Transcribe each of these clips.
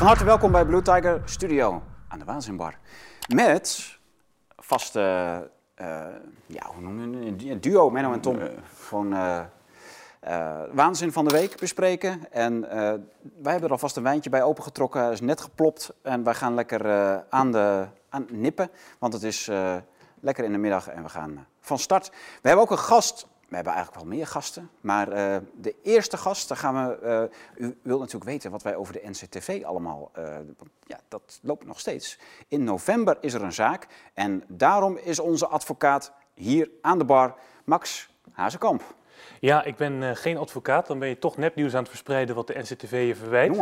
Van harte welkom bij Blue Tiger Studio aan de Waanzinbar. Met vaste, eh, ja, hoe noem je het? Een duo, Menno en Tom. Gewoon eh, eh, waanzin van de week bespreken. En wij hebben er alvast een wijntje bij opengetrokken. Is net geplopt en wij gaan lekker aan, de, aan nippen. Want het is lekker in de middag en we gaan van start. We hebben ook een gast. We hebben eigenlijk wel meer gasten. Maar eh, de eerste gast, daar gaan we. eh, u wilt natuurlijk weten wat wij over de NCTV allemaal. eh, ja, dat loopt nog steeds. In november is er een zaak. En daarom is onze advocaat hier aan de bar, Max Hazekamp. Ja, ik ben geen advocaat. Dan ben je toch nepnieuws aan het verspreiden wat de NCTV je verwijt.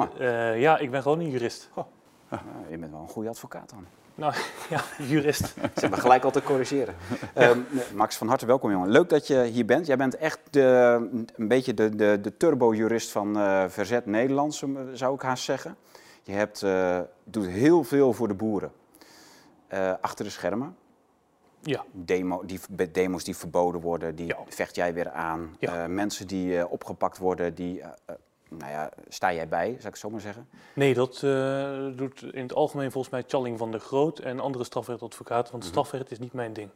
Ja, ik ben gewoon een jurist. Nou, je bent wel een goede advocaat dan. Nou, ja, jurist. Ze hebben gelijk al te corrigeren. Ehm, Max, van harte welkom jongen. Leuk dat je hier bent. Jij bent echt de, een beetje de, de, de turbo-jurist van eh, Verzet Nederland, zo- zou ik haast zeggen. Je hebt, eh, doet heel veel voor de boeren. Eh, achter de schermen. Ja, Demo, die, demo's die verboden worden, die Ja. vecht jij weer aan. Ja. Mensen die opgepakt worden, die, nou ja, sta jij bij, zou ik het zo maar zeggen. nee, dat eh, doet in het algemeen volgens mij Challing van der Groot en andere strafrechtadvocaten, want strafrecht is niet mijn ding.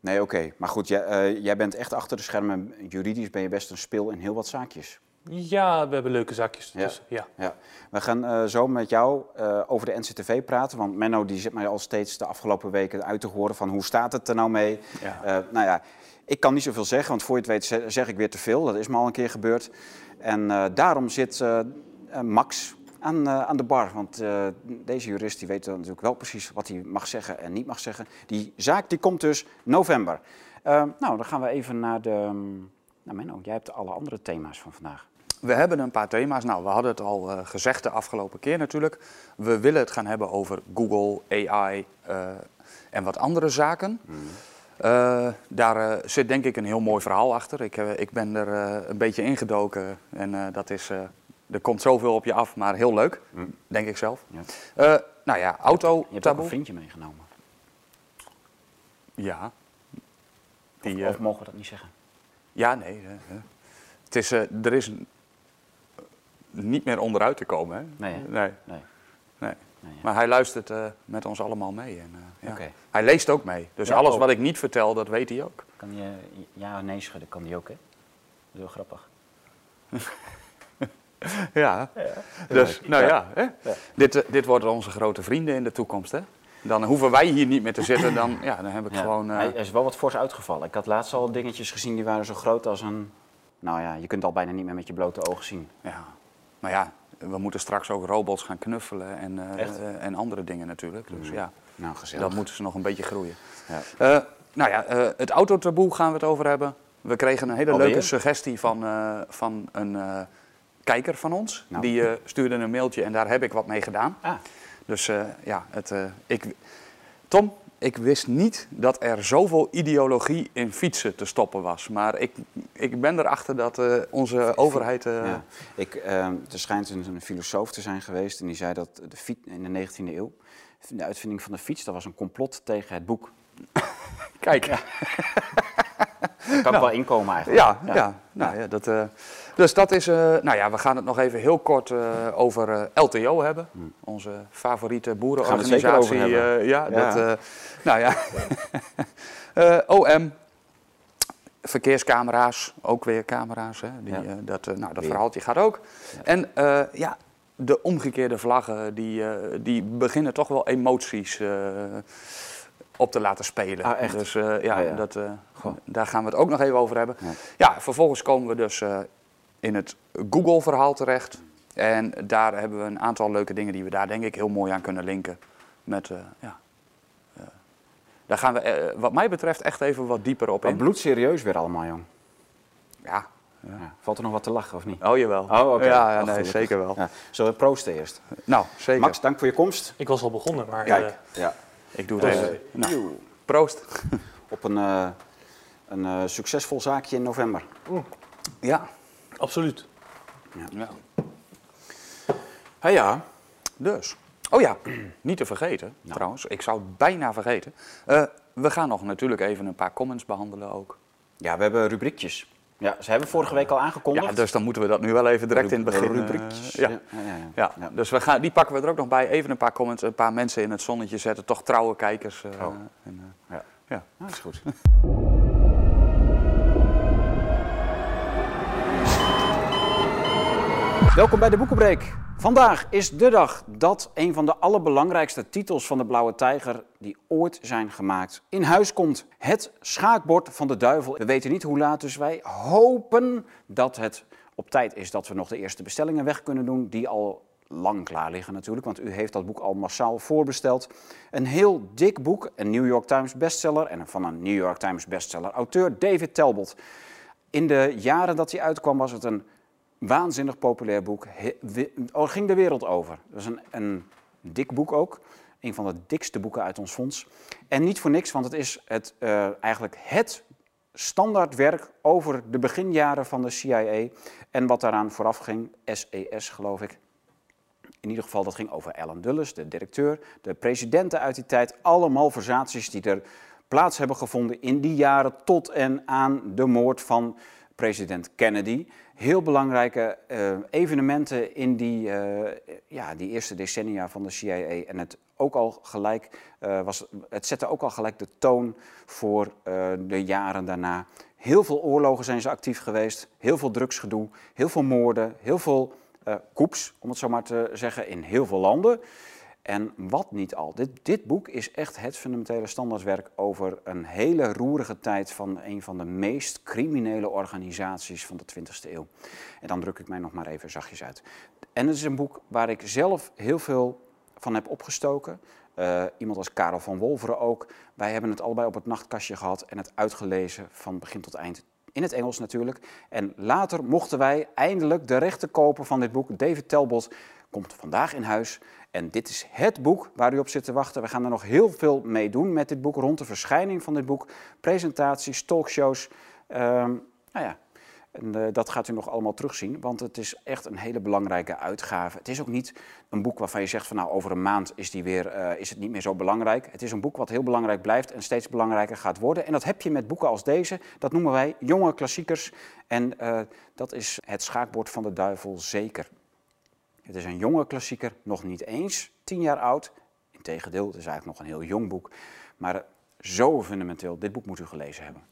Nee, oké. Maar goed, jij, eh, jij bent echt achter de schermen. Juridisch ben je best een speel in heel wat zaakjes. Ja, we hebben leuke zaakjes Ja. ertussen. Ja. Ja. We gaan eh, zo met jou over de NCTV praten. Want Menno die zit mij al steeds de afgelopen weken uit te horen van hoe staat het er nou mee. Ja. Nou ja, ik kan niet zoveel zeggen, want voor je het weet ze- zeg ik weer te veel. Dat is me al een keer gebeurd. En eh, daarom zit eh, eh, Max aan, aan de bar. Want deze jurist die weet natuurlijk wel precies wat hij mag zeggen en niet mag zeggen. Die zaak die komt dus november. Nou, dan gaan we even naar de... Nou Menno, jij hebt alle andere thema's van vandaag. We hebben een paar thema's. Nou, we hadden het al gezegd de afgelopen keer natuurlijk. We willen het gaan hebben over Google, AI en wat andere zaken. Eh, daar eh, zit denk ik een heel mooi verhaal achter. Ik, eh, ik ben er een beetje ingedoken en dat is, er komt zoveel op je af, maar heel leuk, denk ik zelf. Ja. Nou ja, auto Je hebt ook een taboe. vriendje meegenomen. Ja. Of, Die, of mogen we dat niet zeggen? Ja, nee. Het is, er is een- niet meer onderuit te komen. Hè? Nee, hè? nee. Nee. Ja. Maar hij luistert eh, met ons allemaal mee. En, eh, ja. Hij leest ook mee. Dus Ja, alles ook. wat ik niet vertel, dat weet hij ook. Kan je ja of nee schudden? Kan die ook, hè? Dat is heel grappig. Ja. Dus, nou ja. hè? Dit, eh, dit worden onze grote vrienden in de toekomst. Hè? Dan hoeven wij hier niet meer te zitten. Dan, ja, dan heb ik gewoon... Hij is wel wat fors uitgevallen. Ik had laatst al dingetjes gezien die waren zo groot als een... Nou ja, je kunt al bijna niet meer met je blote ogen zien. ja. Maar ja, we moeten straks ook robots gaan knuffelen en, eh, eh, en andere dingen natuurlijk. Dus ja, Nou, gezellig. dat moeten ze nog een beetje groeien. Ja. Eh, nou ja, eh, het autotaboe gaan we het over hebben. We kregen een hele Alweer? leuke suggestie van, van een kijker van ons. Nou. Die stuurde een mailtje en daar heb ik wat mee gedaan. Ah, Dus ja, het, ik, Tom, ik wist niet dat er zoveel ideologie in fietsen te stoppen was. Maar ik, ik ben erachter dat eh, onze overheid... eh, ja. Ik, eh, er schijnt een, een filosoof te zijn geweest en die zei dat de fiets in de 19e eeuw... De uitvinding van de fiets, dat was een complot tegen het boek. Kijk, Daar kan ik wel inkomen eigenlijk. Ja, ja. Nou, ja dat, eh, dus dat is. eh, nou ja, we gaan het nog even heel kort eh, over LTO hebben. Onze favoriete Gaan we het zeker over boerenorganisatie. hebben. ja, Ja. Dat, nou ja. OM. Verkeerscamera's, ook weer camera's. Hè? Die, Ja. dat nou, dat verhaaltje gaat ook. En ja, de omgekeerde vlaggen, die, die beginnen toch wel emoties op te laten spelen. Ah, echt? Dus eh, ja, Ah, ja. Dat, eh, daar gaan we het ook nog even over hebben. Ja. Ja, vervolgens komen we dus eh, in het Google-verhaal terecht. En daar hebben we een aantal leuke dingen die we daar denk ik heel mooi aan kunnen linken. Met, eh, ja, daar gaan we wat mij betreft echt even wat dieper op Wat in. bloedserieus weer allemaal, jong. Ja. Ja. Valt er nog wat te lachen of niet? Oh, jawel. Oh, oké. Ja, ja Oh, nee, gelukkig. zeker wel. Ja. Zullen we proosten eerst? Nou, zeker. Max, dank voor je komst. Ik was al begonnen, maar Kijk. Ja. Ik doe het even. Nou, Eeuw. proost. Op een, eh, een eh, succesvol zaakje in november. Ja. absoluut. ja. Ah ja, Dus. Oh ja, niet te vergeten trouwens. Ik zou het bijna vergeten. Eh, we gaan nog natuurlijk even een paar comments behandelen ook. ja we hebben rubriekjes. Ja, ze hebben vorige week al aangekondigd. Ja, dus dan moeten we dat nu wel even direct in het begin. Rubriekjes. eh, ja. Ja, ja, ja. Dus we gaan, die pakken we er ook nog bij. Even een paar comments, een paar mensen in het zonnetje zetten. Toch trouwe kijkers. eh, Oh. en, eh, Ja. ja. Nou, is goed. Welkom bij de Boekenbreek. Vandaag is de dag dat een van de allerbelangrijkste titels van de Blauwe Tijger die ooit zijn gemaakt in huis komt. Het schaakbord van de duivel. We weten niet hoe laat, dus wij hopen dat het op tijd is dat we nog de eerste bestellingen weg kunnen doen. Die al lang klaar liggen natuurlijk, want u heeft dat boek al massaal voorbesteld. Een heel dik boek, een New York Times bestseller en van een New York Times bestseller auteur David Talbot. In de jaren dat hij uitkwam was het een waanzinnig populair boek. Oh, ging de wereld over. Dat was een, een dik boek ook. Een van de dikste boeken uit ons fonds. En niet voor niks, want het is het, eh, eigenlijk het standaardwerk over de beginjaren van de CIA. En wat daaraan vooraf ging, SES geloof ik. In ieder geval, dat ging over Alan Dulles, de directeur, de presidenten uit die tijd. Alle malversaties die er plaats hebben gevonden in die jaren tot en aan de moord van president Kennedy. Heel belangrijke eh, evenementen in die, eh, ja, die eerste decennia van de CIA. En het, ook al gelijk, eh, was, het zette ook al gelijk de toon voor de jaren daarna. Heel veel oorlogen zijn ze actief geweest, heel veel drugsgedoe, heel veel moorden, heel veel koeps, om het zo maar te zeggen, in heel veel landen. En wat niet al. Dit, dit boek is echt het fundamentele standaardwerk over een hele roerige tijd van een van de meest criminele organisaties van de 20e eeuw. En dan druk ik mij nog maar even zachtjes uit. En het is een boek waar ik zelf heel veel van heb opgestoken. Eh, iemand als Karel van Wolveren ook. Wij hebben het allebei op het nachtkastje gehad en het uitgelezen van begin tot eind. In het Engels natuurlijk. En later mochten wij eindelijk de rechten kopen van dit boek. David Talbot komt vandaag in huis. En dit is het boek waar u op zit te wachten. We gaan er nog heel veel mee doen met dit boek, rond de verschijning van dit boek. Presentaties, talkshows. Ehm, nou ja, en, eh, dat gaat u nog allemaal terugzien, want het is echt een hele belangrijke uitgave. Het is ook niet een boek waarvan je zegt van nou over een maand is, die weer, eh, is het niet meer zo belangrijk. Het is een boek wat heel belangrijk blijft en steeds belangrijker gaat worden. En dat heb je met boeken als deze. Dat noemen wij jonge klassiekers. En eh, dat is het schaakbord van de duivel zeker. Het is een jonge klassieker, nog niet eens tien jaar oud. Integendeel, het is eigenlijk nog een heel jong boek. Maar zo fundamenteel, dit boek moet u gelezen hebben.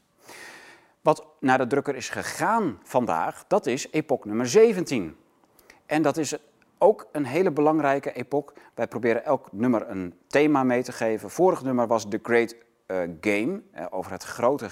Wat naar de drukker is gegaan vandaag, dat is epoch nummer 17. En dat is ook een hele belangrijke epoch. Wij proberen elk nummer een thema mee te geven. Vorig nummer was The Great eh, Game, eh, over het grote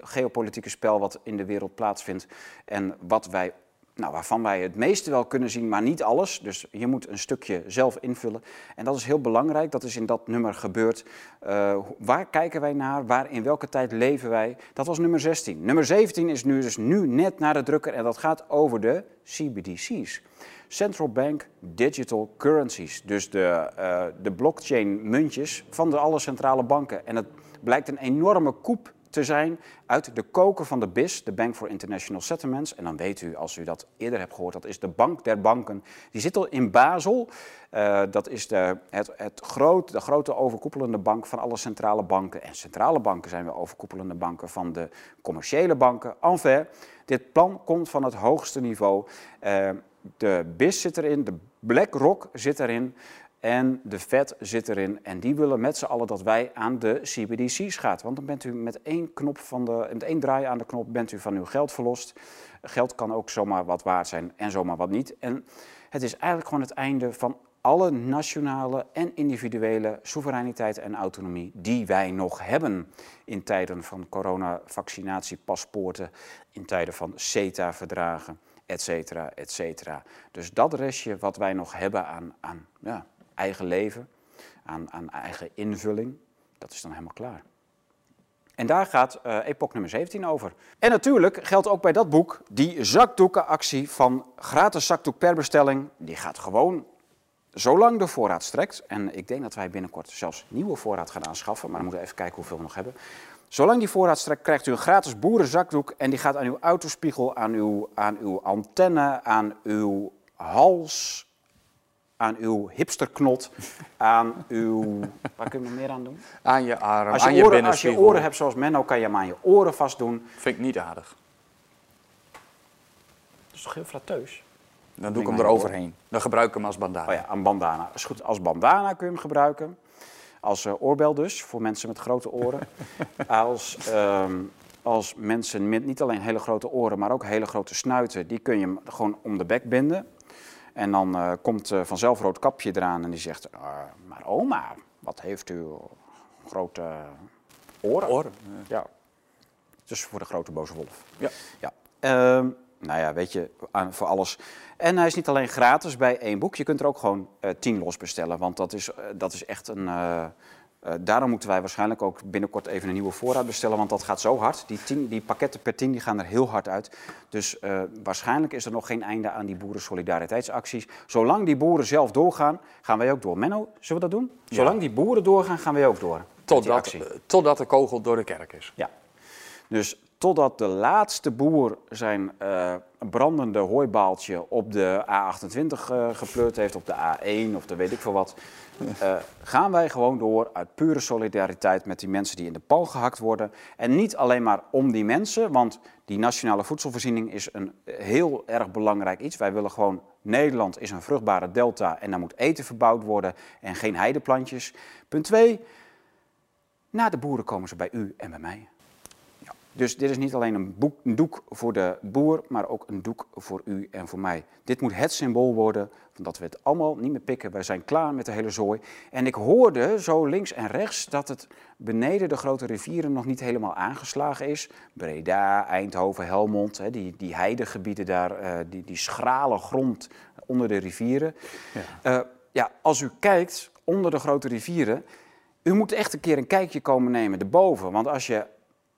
geopolitieke spel wat in de wereld plaatsvindt. En wat wij, nou, waarvan wij het meeste wel kunnen zien, maar niet alles. Dus je moet een stukje zelf invullen. En dat is heel belangrijk, dat is in dat nummer gebeurd. Eh, waar kijken wij naar? Waar, in welke tijd leven wij? Dat was nummer 16. Nummer 17 is nu dus nu net naar de drukker en dat gaat over de CBDC's. Central Bank Digital Currencies. Dus de, eh, de blockchain muntjes van de alle centrale banken. En het blijkt een enorme koep te zijn uit de koker van de BIS, de Bank for International Settlements. En dan weet u, als u dat eerder hebt gehoord, dat is de bank der banken. Die zit al in Basel. Eh, dat is de, het, het groot, de grote overkoepelende bank van alle centrale banken. En centrale banken zijn weer overkoepelende banken van de commerciële banken. Enfin, dit plan komt van het hoogste niveau. Eh, de BIS zit erin, de BlackRock zit erin. En de Fed zit erin en die willen met z'n allen dat wij aan de CBDC's gaan. Want dan bent u met één, knop van de, met één draai aan de knop bent u van uw geld verlost. Geld kan ook zomaar wat waard zijn en zomaar wat niet. En het is eigenlijk gewoon het einde van alle nationale en individuele soevereiniteit en autonomie die wij nog hebben in tijden van coronavaccinatie-paspoorten, in tijden van CETA-verdragen, et cetera, et cetera. Dus dat restje wat wij nog hebben aan, aan ja, eigen leven, aan, aan eigen invulling, dat is dan helemaal klaar. En daar gaat eh epoch nummer 17 over. En natuurlijk geldt ook bij dat boek die zakdoekenactie van gratis zakdoek per bestelling. Die gaat gewoon zolang de voorraad strekt. En ik denk dat wij binnenkort zelfs nieuwe voorraad gaan aanschaffen. Maar dan moeten we even kijken hoeveel we nog hebben. Zolang die voorraad strekt, krijgt u een gratis boerenzakdoek. En die gaat aan uw autospiegel, aan uw, aan uw antenne, aan uw hals, aan uw hipsterknot, aan uw... Waar kun je nog meer aan doen? Aan je arm, Als aan je, je oren, als je oren hebt zoals Menno, kan je hem aan je oren vast doen. Vind ik niet aardig. is toch heel flatteus? Dan doe ik hem je eroverheen. Dan gebruik ik hem als bandana. Oh ja, een bandana. Is goed, als bandana kun je hem gebruiken. Als eh, oorbel dus, voor mensen met grote oren. als, ehm, als mensen met niet alleen hele grote oren, maar ook hele grote snuiten, die kun je hem gewoon om de bek binden. En dan eh, komt eh, vanzelf rood kapje eraan en die zegt, "Ah, maar oma, wat heeft u grote oren? Oren. Ja. Dus voor de grote boze wolf. Ja. ja. Ehm, nou ja, weet je, aan, voor alles. En hij is niet alleen gratis bij één boek. Je kunt er ook gewoon eh, tien los bestellen. Want dat is, eh, dat is echt een. Eh, daarom moeten wij waarschijnlijk ook binnenkort even een nieuwe voorraad bestellen. Want dat gaat zo hard. Die, tien, die pakketten per tien die gaan er heel hard uit. Dus eh, waarschijnlijk is er nog geen einde aan die boeren-solidariteitsacties. Zolang die boeren zelf doorgaan, gaan wij ook door. Menno, zullen we dat doen? Zolang die boeren doorgaan, gaan wij ook door. Totdat, eh, totdat de kogel door de kerk is. Ja. Dus totdat de laatste boer zijn eh, brandende hooibaaltje op de A28 eh, gepleurd heeft, op de A1 of de weet ik veel wat, eh, gaan wij gewoon door uit pure solidariteit met die mensen die in de pal gehakt worden. En niet alleen maar om die mensen, want die nationale voedselvoorziening is een heel erg belangrijk iets. Wij willen gewoon, Nederland is een vruchtbare delta en daar moet eten verbouwd worden en geen heideplantjes. Punt 2, na de boeren komen ze bij u en bij mij. Ja. Dus dit is niet alleen een, boek, een doek voor de boer, maar ook een doek voor u en voor mij. Dit moet het symbool worden van dat we het allemaal niet meer pikken. Wij zijn klaar met de hele zooi. En ik hoorde zo links en rechts dat het beneden de grote rivieren nog niet helemaal aangeslagen is. Breda, Eindhoven, Helmond, hè, die, die heidegebieden daar, eh, die, die schrale grond onder de rivieren. Eh, ja, als u kijkt onder de grote rivieren, u moet echt een keer een kijkje komen nemen erboven. Want als je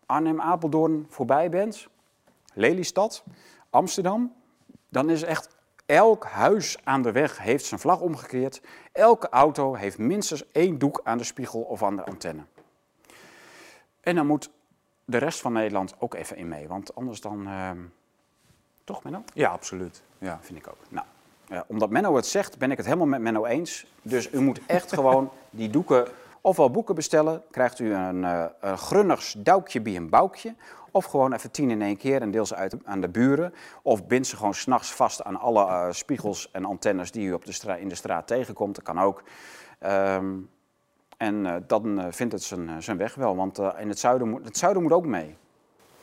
Arnhem-Apeldoorn voorbij bent, Lelystad, Amsterdam, dan is echt elk huis aan de weg heeft zijn vlag omgekeerd. Elke auto heeft minstens één doek aan de spiegel of aan de antenne. En dan moet de rest van Nederland ook even in mee, want anders dan... ehm, toch, Menno? Ja, absoluut. Ja. vind ik ook. Nou, ja, omdat Menno het zegt, ben ik het helemaal met Menno eens. Dus u moet echt gewoon die doeken, ofwel boeken bestellen, krijgt u een, eh een grunnigs duikje bij een boukje. Of gewoon even tien in één keer en deel ze uit aan de buren. Of bind ze gewoon s'nachts vast aan alle eh, spiegels en antennes die u op de in de straat tegenkomt. Dat kan ook. Ehm, en eh, dan vindt het zijn, zijn weg wel, want in het zuiden, moet, het zuiden moet ook mee.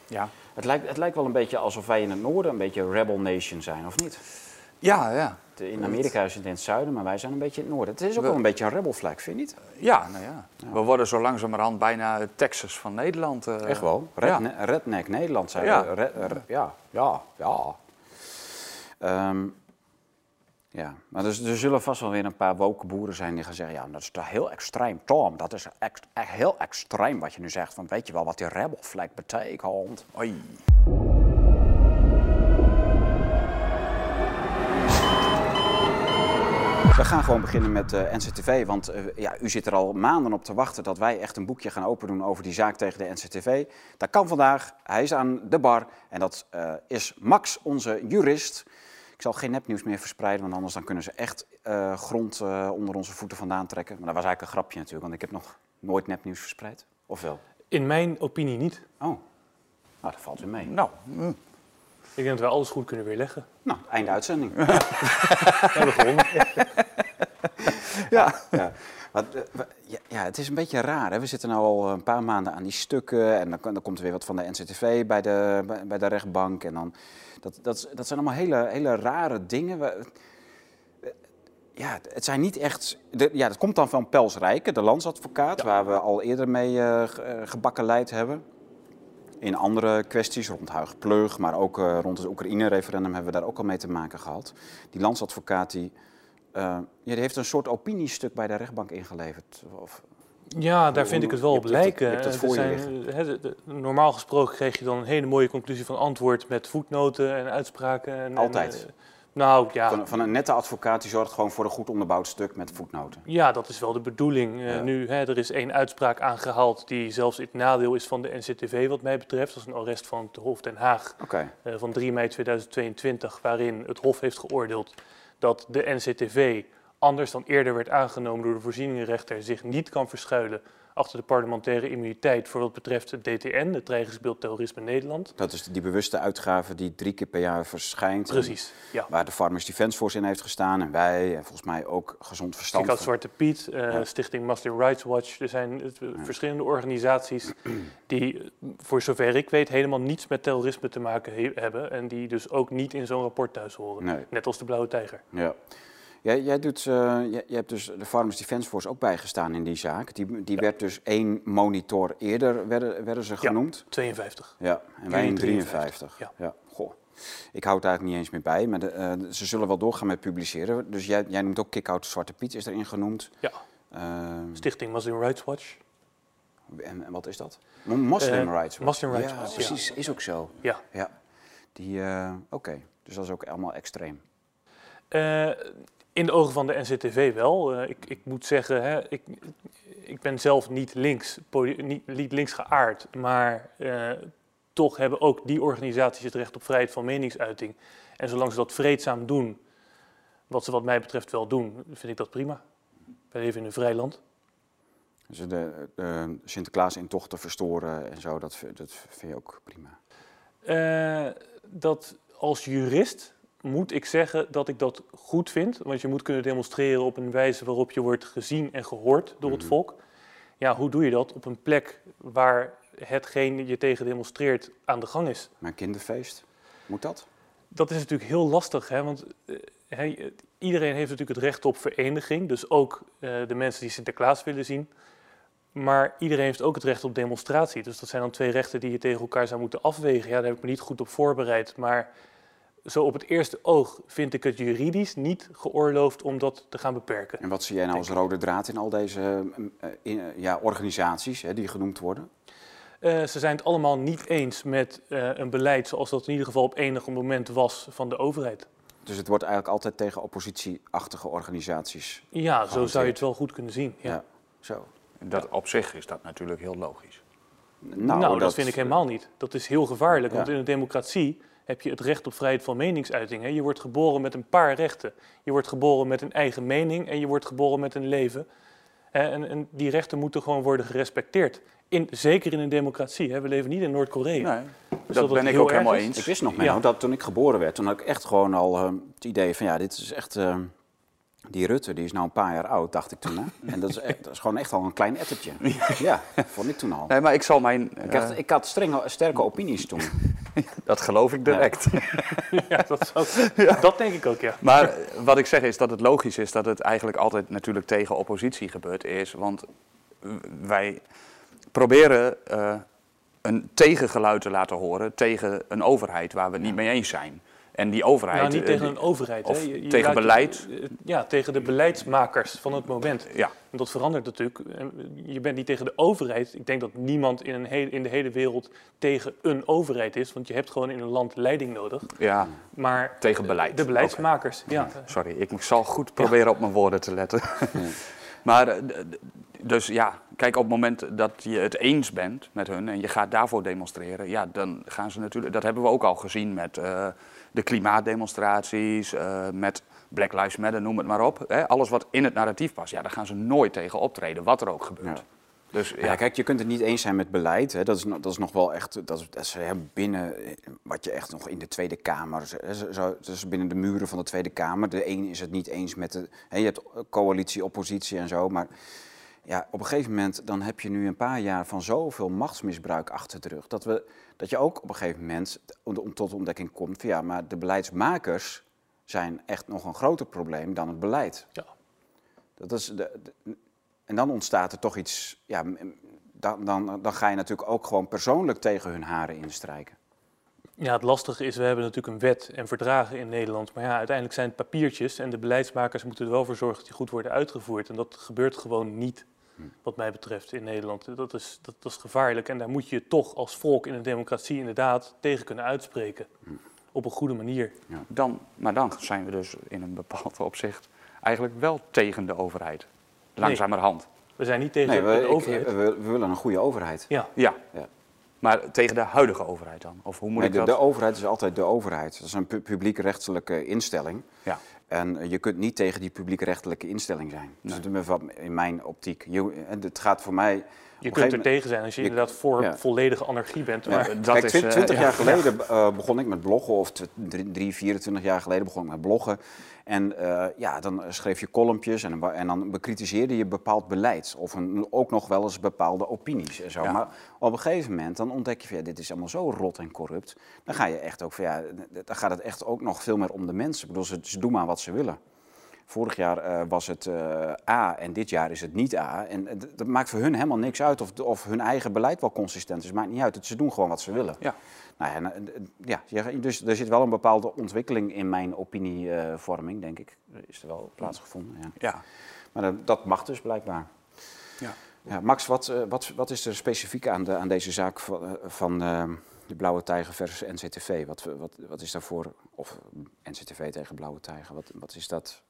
Ja. Het lijkt, het lijkt wel een beetje alsof wij in het noorden een beetje rebel nation zijn, of niet? Ja, ja. In Amerika is het in het zuiden, maar wij zijn een beetje in het noorden. Het is ook We- wel een beetje een rebel flag, vind je niet? Ja, nou ja. We worden zo langzamerhand bijna het Texas van Nederland. eh. Echt wel. Redne redneck Nederland zijn Ja. we. Ja, ja, ja. Ehm, ja, maar dus, er zullen vast wel weer een paar woke boeren zijn die gaan zeggen... ja, dat is toch heel extreem. Tom, dat is echt, echt heel extreem wat je nu zegt. Van, weet je wel wat die rebel flag betekent? Oei. We gaan gewoon beginnen met eh, NCTV, want eh, ja, u zit er al maanden op te wachten dat wij echt een boekje gaan opendoen over die zaak tegen de NCTV. Dat kan vandaag, hij is aan de bar en dat eh, is Max, onze jurist. Ik zal geen nepnieuws meer verspreiden, want anders dan kunnen ze echt grond onder onze voeten vandaan trekken. Maar dat was eigenlijk een grapje natuurlijk, want ik heb nog nooit nepnieuws verspreid. Of wel? In mijn opinie niet. Oh, nou, dat valt weer mee. Nou, mm. Ik denk dat wij alles goed kunnen weerleggen. Nou, einde uitzending. We gewonnen. Ja. eh, ja, ja, het is een beetje raar. Hè? We zitten nu al een paar maanden aan die stukken. En dan, dan komt er weer wat van de NCTV bij de, bij, de rechtbank. En dan, dat, dat, zijn allemaal hele, hele rare dingen. Eh, ja, het zijn niet echt. De, ja, dat komt dan van Pels Rijken, de landsadvocaat, waar we al eerder mee eh, ge- eh, gebakkeleid hebben. In andere kwesties, rond Huig Pleug, maar ook eh, rond het Oekraïne-referendum hebben we daar ook al mee te maken gehad. Die landsadvocaat die, eh, ja, die heeft een soort opiniestuk bij de rechtbank ingeleverd. Of, Ja, daar vind ik het wel op het- lijken. het zijn, de- normaal gesproken kreeg je dan een hele mooie conclusie van antwoord met voetnoten en uitspraken. En, en, Altijd. eh, nou ja, van, van een nette advocaat die zorgt gewoon voor een goed onderbouwd stuk met voetnoten. ja, dat is wel de bedoeling. Eh. Nu, hè, er is één uitspraak aangehaald die zelfs in het nadeel is van de NCTV wat mij betreft. Dat is een arrest van het Hof Den Haag eh, van 3 mei 2022, waarin het Hof heeft geoordeeld dat de NCTV, anders dan eerder werd aangenomen door de voorzieningenrechter, zich niet kan verschuilen achter de parlementaire immuniteit voor wat betreft het DTN, het dreigingsbeeld terrorisme Nederland. Dat is die bewuste uitgave die drie keer per jaar verschijnt. Precies, ja. Waar de Farmers Defence Force in heeft gestaan en wij en volgens mij ook gezond verstand. Kick-Out Zwarte Piet, Ja. Stichting Muslim Rights Watch. Er zijn eh, verschillende organisaties die, eh, voor zover ik weet, helemaal niets met terrorisme te maken he- hebben. En die dus ook niet in zo'n rapport thuis horen. Nee. Net als de Blauwe Tijger. Ja. Jij, jij, doet, eh, jij, jij hebt dus de Farmers Defence Force ook bijgestaan in die zaak. Die, die werd dus één monitor eerder, werden, werden ze genoemd. 52. Ja, en wij in Juli 53. 53, Ja. Goh. Ik hou het eigenlijk niet eens meer bij, maar de, eh, ze zullen wel doorgaan met publiceren. Dus jij, jij noemt ook Kick-Out Zwarte Piet, is erin genoemd. Ja. Ehm, Stichting Muslim Rights Watch. en, en wat is dat? Muslim Eh, Rights Watch. Muslim Rights ja, Watch, ja. precies. Is ook zo. Ja. Ja. Die, oké. Dus dat is ook allemaal extreem. Eh, in de ogen van de NCTV wel. Eh, ik, ik moet zeggen, hè, ik, ik ben zelf niet links, niet, niet links geaard, maar eh, toch hebben ook die organisaties het recht op vrijheid van meningsuiting. En zolang ze dat vreedzaam doen, wat ze wat mij betreft wel doen, vind ik dat prima. Wij leven in een vrij land. Dus de, de Sinterklaas in tochten verstoren en zo, dat, dat vind je ook prima. Eh, dat als jurist moet ik zeggen dat ik dat goed vind. Want je moet kunnen demonstreren op een wijze waarop je wordt gezien en gehoord door het Mhm. volk. Ja, hoe doe je dat op een plek waar hetgeen je tegen demonstreert aan de gang is? Maar een kinderfeest, moet dat? Dat is natuurlijk heel lastig, hè? want eh, iedereen heeft natuurlijk het recht op vereniging. Dus ook eh, de mensen die Sinterklaas willen zien. Maar iedereen heeft ook het recht op demonstratie. Dus dat zijn dan twee rechten die je tegen elkaar zou moeten afwegen. Ja, daar heb ik me niet goed op voorbereid. Maar zo op het eerste oog vind ik het juridisch niet geoorloofd om dat te gaan beperken. En wat zie jij nou als rode draad in al deze eh, in- eh, ja, organisaties hè, die genoemd worden? Eh, ze zijn het allemaal niet eens met eh, een beleid zoals dat in ieder geval op enig moment was van de overheid. Dus het wordt eigenlijk altijd tegen oppositieachtige organisaties. Ja, zo zou je het wel goed kunnen zien. Ja. Ja, zo. Dat, op zich is dat natuurlijk heel logisch. Nou, dat, vind ik helemaal niet. Dat is heel gevaarlijk, Ja. want in een democratie heb je het recht op vrijheid van meningsuiting. Hè. Je wordt geboren met een paar rechten. Je wordt geboren met een eigen mening en je wordt geboren met een leven. Hè, En, en die rechten moeten gewoon worden gerespecteerd. In, zeker in een democratie. Hè. We leven niet in Noord-Korea. Nee, Dus dat ben ik ook helemaal is. eens. Ik wist nog, Ja. Dat toen ik geboren werd, toen had ik echt gewoon al eh, het idee van ja, dit is echt... eh, die Rutte, die is nou een paar jaar oud, dacht ik toen. Hè? En dat is, echt, dat is gewoon echt al een klein ettertje. Ja, vond ik toen al. Nee, maar ik zal mijn... Ik eh, had, ik had strenge, sterke opinies toen. dat geloof ik direct. Ja, dat, denk ik ook, ja. Maar wat ik zeg is dat het logisch is dat het eigenlijk altijd natuurlijk tegen oppositie gebeurd is. Want wij proberen eh, een tegengeluid te laten horen tegen een overheid waar we het niet mee eens zijn. En die overheid... Nou, niet eh, tegen een overheid. of hè. Je- je tegen je- beleid. Ja, tegen de beleidsmakers van het moment. Ja, En dat verandert natuurlijk. Je bent niet tegen de overheid. Ik denk dat niemand in, een hele, in de hele wereld tegen een overheid is. Want je hebt gewoon in een land leiding nodig. ja, Maar tegen beleid. de beleidsmakers, ja. Sorry, ik zal goed proberen op mijn woorden te letten. maar, eh, dus ja, kijk, op het moment dat je het eens bent met hun en je gaat daarvoor demonstreren, ja, dan gaan ze natuurlijk, dat hebben we ook al gezien met eh, de klimaatdemonstraties, eh, met Black Lives Matter, noem het maar op. Hè, alles wat in het narratief past, ja, daar gaan ze nooit tegen optreden, wat er ook gebeurt. Ja. Dus Ja, ja, kijk, je kunt het niet eens zijn met beleid. Hè. Dat, is, dat is nog wel echt, dat is, dat is hè, binnen wat je echt nog in de Tweede Kamer, hè, zo- dat is binnen de muren van de Tweede Kamer. De een is het niet eens met de, hè, je hebt coalitie, oppositie en zo, maar ja, op een gegeven moment dan heb je nu een paar jaar van zoveel machtsmisbruik achter de rug, dat, we, dat je ook op een gegeven moment om- om tot de ontdekking komt van ja, maar de beleidsmakers zijn echt nog een groter probleem dan het beleid. Ja. Dat is de, de- en dan ontstaat er toch iets. Ja, dan, dan, dan ga je natuurlijk ook gewoon persoonlijk tegen hun haren instrijken. Ja, het lastige is, we hebben natuurlijk een wet en verdragen in Nederland. Maar ja, uiteindelijk zijn het papiertjes en de beleidsmakers moeten er wel voor zorgen dat die goed worden uitgevoerd. En dat gebeurt gewoon niet, wat mij betreft, in Nederland. Dat is, dat, dat is gevaarlijk en daar moet je je toch als volk in een democratie inderdaad tegen kunnen uitspreken. Op een goede manier. dan, maar dan zijn we dus in een bepaald opzicht eigenlijk wel tegen de overheid. Langzamerhand. We zijn niet tegen Nee, we, de ik- overheid. we, we willen een goede overheid. ja, Ja. Ja. Maar tegen de huidige overheid dan? Of hoe moet Nee, ik de, dat... de overheid is altijd de overheid. Dat is een pu- publiek-rechtelijke instelling. Ja. En je kunt niet tegen die publiekrechtelijke instelling zijn. Dus in mijn optiek. Je, het gaat voor mij je kunt er tegen zijn als je, inderdaad voor volledige anarchie bent. Maar dat Kijk, is, 20 jaar geleden uh, begon ik met bloggen, of 3, 24 jaar geleden begon ik met bloggen. En uh, ja, dan schreef je columnpjes en, en, dan bekritiseerde je bepaald beleid. Of een, ook nog wel eens bepaalde opinies en zo. Maar op een gegeven moment dan ontdek je van ja, dit is allemaal zo rot en corrupt. Dan ga je echt ook van ja, dan gaat het echt ook nog veel meer om de mensen. Ik bedoel, ze, ze doen maar wat ze willen. Vorig jaar uh, was het uh, A en dit jaar is het niet A. En uh, dat maakt voor hun helemaal niks uit of, of hun eigen beleid wel consistent is. Maakt niet uit. Ze doen gewoon wat ze willen. Ja. Nou ja, ja, dus er zit wel een bepaalde ontwikkeling in mijn opinievorming, denk ik. Is er wel plaatsgevonden. Ja. ja. Maar dat, dat mag dus blijkbaar. Ja. Ja, Max, wat, wat, wat is er specifiek aan, de, aan deze zaak van, van de Blauwe Tijger versus NCTV? Wat, wat, wat is daarvoor, of NCTV tegen Blauwe Tijger, wat, wat is dat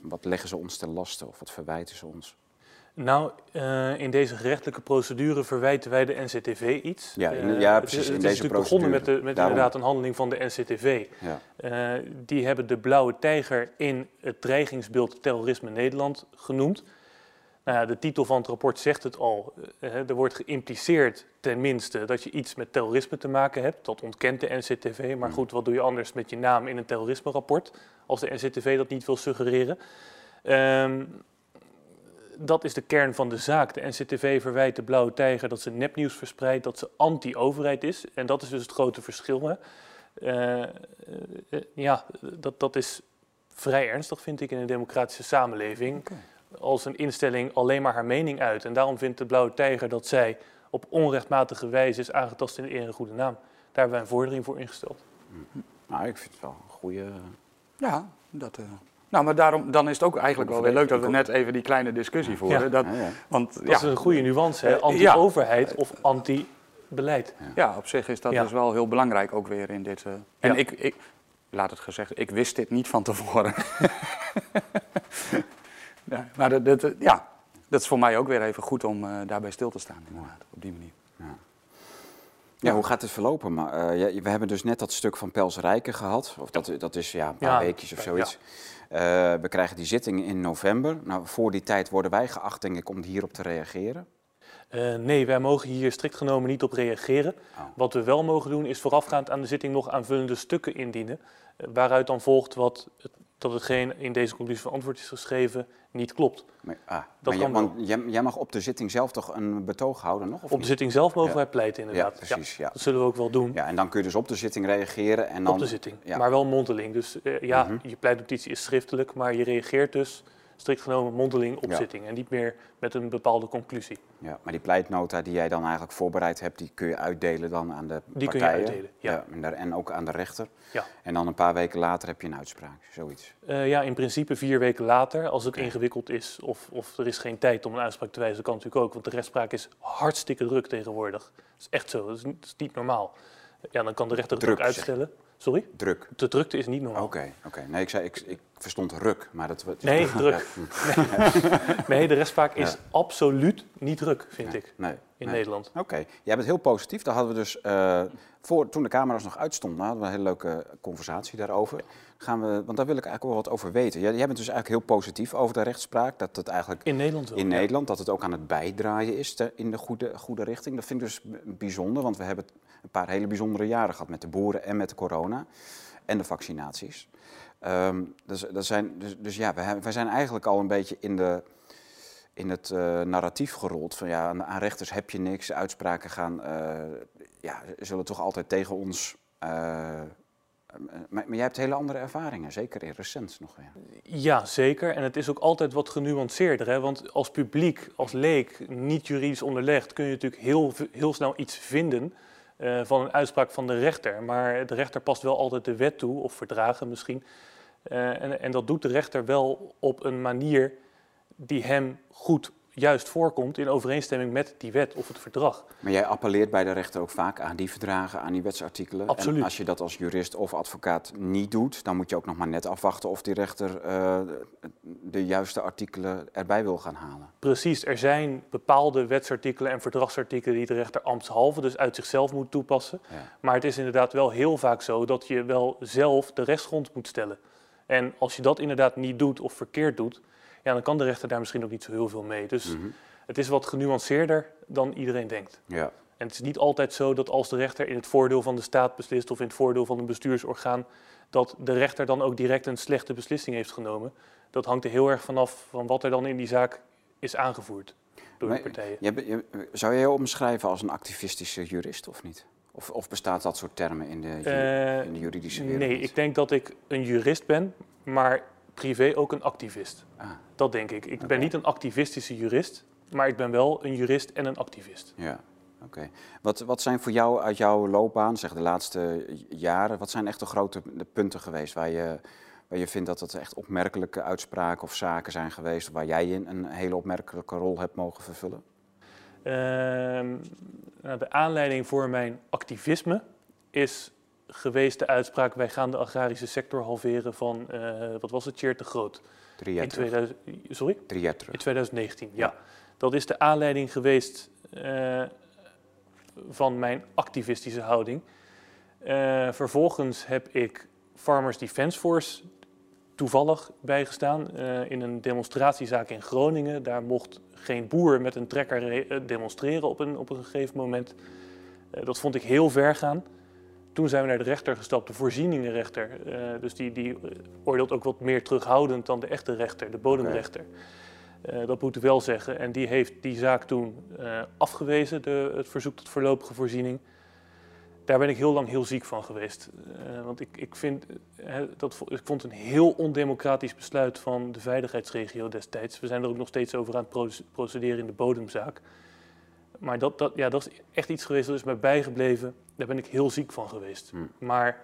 wat leggen ze ons ten laste of wat verwijten ze ons? Nou, uh, in deze gerechtelijke procedure verwijten wij de NCTV iets. Ja, in, ja precies. Uh, in het, is deze begonnen met, de, met inderdaad een handeling van de NCTV. Ja. Uh, die hebben de blauwe tijger in het dreigingsbeeld terrorisme Nederland genoemd. Nou ja, de titel van het rapport zegt het al. er wordt geïmpliceerd tenminste dat je iets met terrorisme te maken hebt. Dat ontkent de NCTV. Maar goed, wat doe je anders met je naam in een terrorisme-rapport als de NCTV dat niet wil suggereren? Um, dat is de kern van de zaak. De NCTV verwijt de Blauwe Tijger dat ze nepnieuws verspreidt, dat ze anti-overheid is. En dat is dus het grote verschil. Hè? Uh, uh, ja, dat, dat is vrij ernstig, vind ik, in een democratische samenleving. Okay. Als een instelling alleen maar haar mening uit. En daarom vindt de Blauwe Tijger dat zij op onrechtmatige wijze is aangetast in de eer en goede naam. Daar hebben wij een vordering voor ingesteld. Nou, ik vind het wel een goede... Ja, dat... Uh... Nou, maar daarom, dan is het ook eigenlijk wel weer leuk dat we net even die kleine discussie voeren. Ja. Dat, Want, dat is een goede nuance, anti-overheid of anti-beleid. Ja. op zich is dat dus wel heel belangrijk ook weer in dit... Uh... en ik, ik, laat het gezegd, ik wist dit niet van tevoren. ja, maar dat, dat, ja, dat is voor mij ook weer even goed om uh, daarbij stil te staan, inderdaad, op die manier. Ja. Ja, hoe gaat het verlopen? Maar, uh, we hebben dus net dat stuk van Pels Rijken gehad. Of dat, dat is ja, een paar weekjes of zoiets. Uh, we krijgen die zitting in november. Nou, voor die tijd worden wij geacht, denk ik, om hierop te reageren. Uh, nee, wij mogen hier strikt genomen niet op reageren. Oh. Wat we wel mogen doen, is voorafgaand aan de zitting nog aanvullende stukken indienen. waaruit dan volgt wat het dat hetgeen in deze conclusie van antwoord is geschreven niet klopt. Maar, ah, dat maar want jij, jij, mag op de zitting zelf toch een betoog houden nog? Of op de zitting zelf mogen wij pleiten inderdaad. Ja, precies. Ja, Dat zullen we ook wel doen. Ja, en dan kun je dus op de zitting reageren. En dan, op de zitting, maar wel mondeling. Dus uh, ja, mm -hmm. je pleitnotitie is schriftelijk, maar je reageert dus strikt genomen mondeling op zitting en niet meer met een bepaalde conclusie. Ja, maar die pleitnota die jij dan eigenlijk voorbereid hebt, die kun je uitdelen dan aan de die partijen. kun je uitdelen, ja. ja en, ook aan de rechter. Ja. En dan een paar weken later heb je een uitspraak, zoiets. Uh, ja, in principe vier weken later, als het ingewikkeld is of, of er is geen tijd om een uitspraak te wijzen, kan natuurlijk ook, want de rechtspraak is hartstikke druk tegenwoordig. Dat is echt zo, dat is, dat is niet normaal. Ja, dan kan de rechter het ook uitstellen. Sorry? Druk. De drukte is niet normaal. Oké, oké. Nee, ik, zei, ik, ik verstond ruk, maar dat... Nee, druk. Nee. nee, de rechtspraak is absoluut niet druk, vind ik, nee, in Nederland. Oké, jij bent heel positief. Daar hadden we dus, uh, voor, toen de camera's nog uitstonden, hadden we een hele leuke conversatie daarover. Gaan we, want daar wil ik eigenlijk wel wat over weten. Jij, jij bent dus eigenlijk heel positief over de rechtspraak. Dat het eigenlijk in Nederland, wel, in Nederland dat het ook aan het bijdraaien is te, in de goede, goede richting. Dat vind ik dus bijzonder, want we hebben een paar hele bijzondere jaren gehad met de boeren en met de corona en de vaccinaties. Um, dus, dat zijn, dus, dus ja, wij, wij, zijn eigenlijk al een beetje in, de, in het uh, narratief gerold. Van ja, aan, rechters heb je niks, uitspraken gaan, uh, ja, zullen toch altijd tegen ons. Uh, maar, maar, jij hebt hele andere ervaringen, zeker in recent nog. Ja. ja, zeker. En het is ook altijd wat genuanceerder. Hè? Want als publiek, als leek, niet juridisch onderlegd, kun je natuurlijk heel, heel snel iets vinden uh, van een uitspraak van de rechter. Maar de rechter past wel altijd de wet toe, of verdragen misschien. Uh, en, en, dat doet de rechter wel op een manier die hem goed juist voorkomt in overeenstemming met die wet of het verdrag. Maar jij appelleert bij de rechter ook vaak aan die verdragen, aan die wetsartikelen. Absoluut. En als je dat als jurist of advocaat niet doet, dan moet je ook nog maar net afwachten of die rechter uh, de juiste artikelen erbij wil gaan halen. Precies, er zijn bepaalde wetsartikelen en verdragsartikelen die de rechter ambtshalve dus uit zichzelf moet toepassen. Ja. Maar het is inderdaad wel heel vaak zo dat je wel zelf de rechtsgrond moet stellen. En als je dat inderdaad niet doet of verkeerd doet, ja, dan kan de rechter daar misschien ook niet zo heel veel mee. Dus Mhm. het is wat genuanceerder dan iedereen denkt. Ja. En het is niet altijd zo dat als de rechter in het voordeel van de staat beslist of in het voordeel van een bestuursorgaan, dat de rechter dan ook direct een slechte beslissing heeft genomen. Dat hangt er heel erg vanaf van wat er dan in die zaak is aangevoerd door de partijen. je zou je je omschrijven als een activistische jurist of niet? Of, of bestaat dat soort termen in de, Eh, in de juridische wereld? nee, ik denk dat ik een jurist ben, maar privé ook een activist. Ah, Dat denk ik. Ik ben niet een activistische jurist, maar ik ben wel een jurist en een activist. ja, oké. Wat, wat zijn voor jou uit jouw loopbaan, zeg de laatste jaren, wat zijn echt de grote punten geweest waar je, waar je vindt dat het echt opmerkelijke uitspraken of zaken zijn geweest, waar jij in een hele opmerkelijke rol hebt mogen vervullen? Ehm, nou, de aanleiding voor mijn activisme is geweest de uitspraak: wij gaan de agrarische sector halveren van, eh, wat was het, Tjeerd de Groot? Drie jaar In, terug. 2000, sorry? Drie jaar terug. In 2019, ja. Ja. Dat is de aanleiding geweest eh, van mijn activistische houding. Eh, vervolgens heb ik Farmers Defence Force toevallig bijgestaan in een demonstratiezaak in Groningen. Daar mocht geen boer met een trekker re- demonstreren op een, op een gegeven moment. Dat vond ik heel ver gaan. Toen zijn we naar de rechter gestapt, de voorzieningenrechter. Eh, dus die, die oordeelt ook wat meer terughoudend dan de echte rechter, de bodemrechter. Eh, dat moet ik wel zeggen. En die heeft die zaak toen eh, afgewezen, de, het verzoek tot voorlopige voorziening. Daar ben ik heel lang heel ziek van geweest. Want ik, ik, vind, dat, ik vond het een heel ondemocratisch besluit van de veiligheidsregio destijds. We zijn er ook nog steeds over aan het proce- procederen in de bodemzaak. Maar dat, dat, ja, dat is echt iets geweest dat is mij bijgebleven. Daar ben ik heel ziek van geweest. Hmm. Maar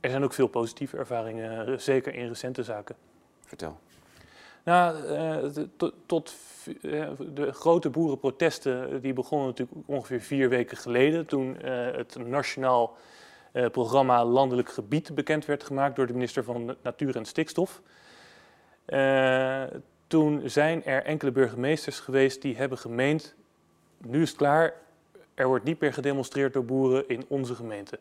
er zijn ook veel positieve ervaringen, eh, zeker in recente zaken. Vertel. Nou, eh, de- tot, tot eh, de grote boerenprotesten die begonnen natuurlijk ongeveer vier weken geleden. Toen het nationaal programma Landelijk Gebied bekend werd gemaakt door de minister van Natuur en Stikstof. Toen zijn er enkele burgemeesters geweest die hebben gemeend, nu is het klaar, er wordt niet meer gedemonstreerd door boeren in onze gemeente.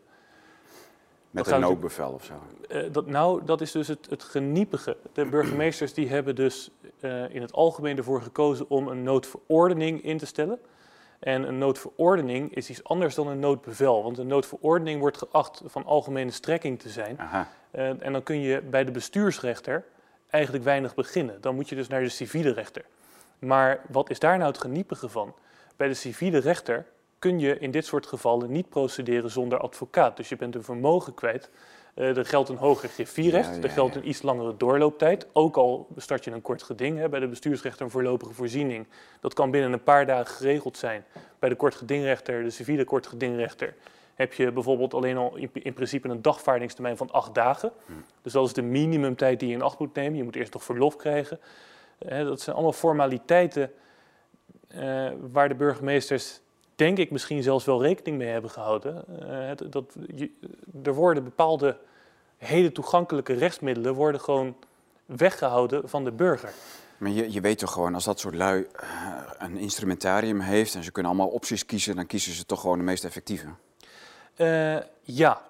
Met een noodbevel of zo. Eh, dat, nou, dat is dus het, het geniepige. De burgemeesters die hebben dus eh, in het algemeen ervoor gekozen om een noodverordening in te stellen. En een noodverordening is iets anders dan een noodbevel. Want een noodverordening wordt geacht van algemene strekking te zijn. Aha. Eh, en dan kun je bij de bestuursrechter eigenlijk weinig beginnen. Dan moet je dus naar de civiele rechter. Maar wat is daar nou het geniepige van? Bij de civiele rechter kun je in dit soort gevallen niet procederen zonder advocaat. Dus je bent een vermogen kwijt. Eh, er geldt een hoger griffierecht, Ja, ja, er geldt een iets langere doorlooptijd. Ook al start je een kort geding, hè, bij de bestuursrechter een voorlopige voorziening. Dat kan binnen een paar dagen geregeld zijn. Bij de kort gedingrechter, de civiele kort gedingrechter, heb je bijvoorbeeld alleen al in, in principe een dagvaardingstermijn van acht dagen. Dus dat is de minimumtijd die je in acht moet nemen. Je moet eerst nog verlof krijgen. Eh, dat zijn allemaal formaliteiten waar de burgemeesters, denk ik, misschien zelfs wel rekening mee hebben gehouden. Eh, het- dat, je, er worden bepaalde hele toegankelijke rechtsmiddelen worden gewoon weggehouden van de burger. Maar je, je weet toch gewoon, als dat soort lui eh, een instrumentarium heeft en ze kunnen allemaal opties kiezen, dan kiezen ze toch gewoon de meest effectieve. Eh, ja,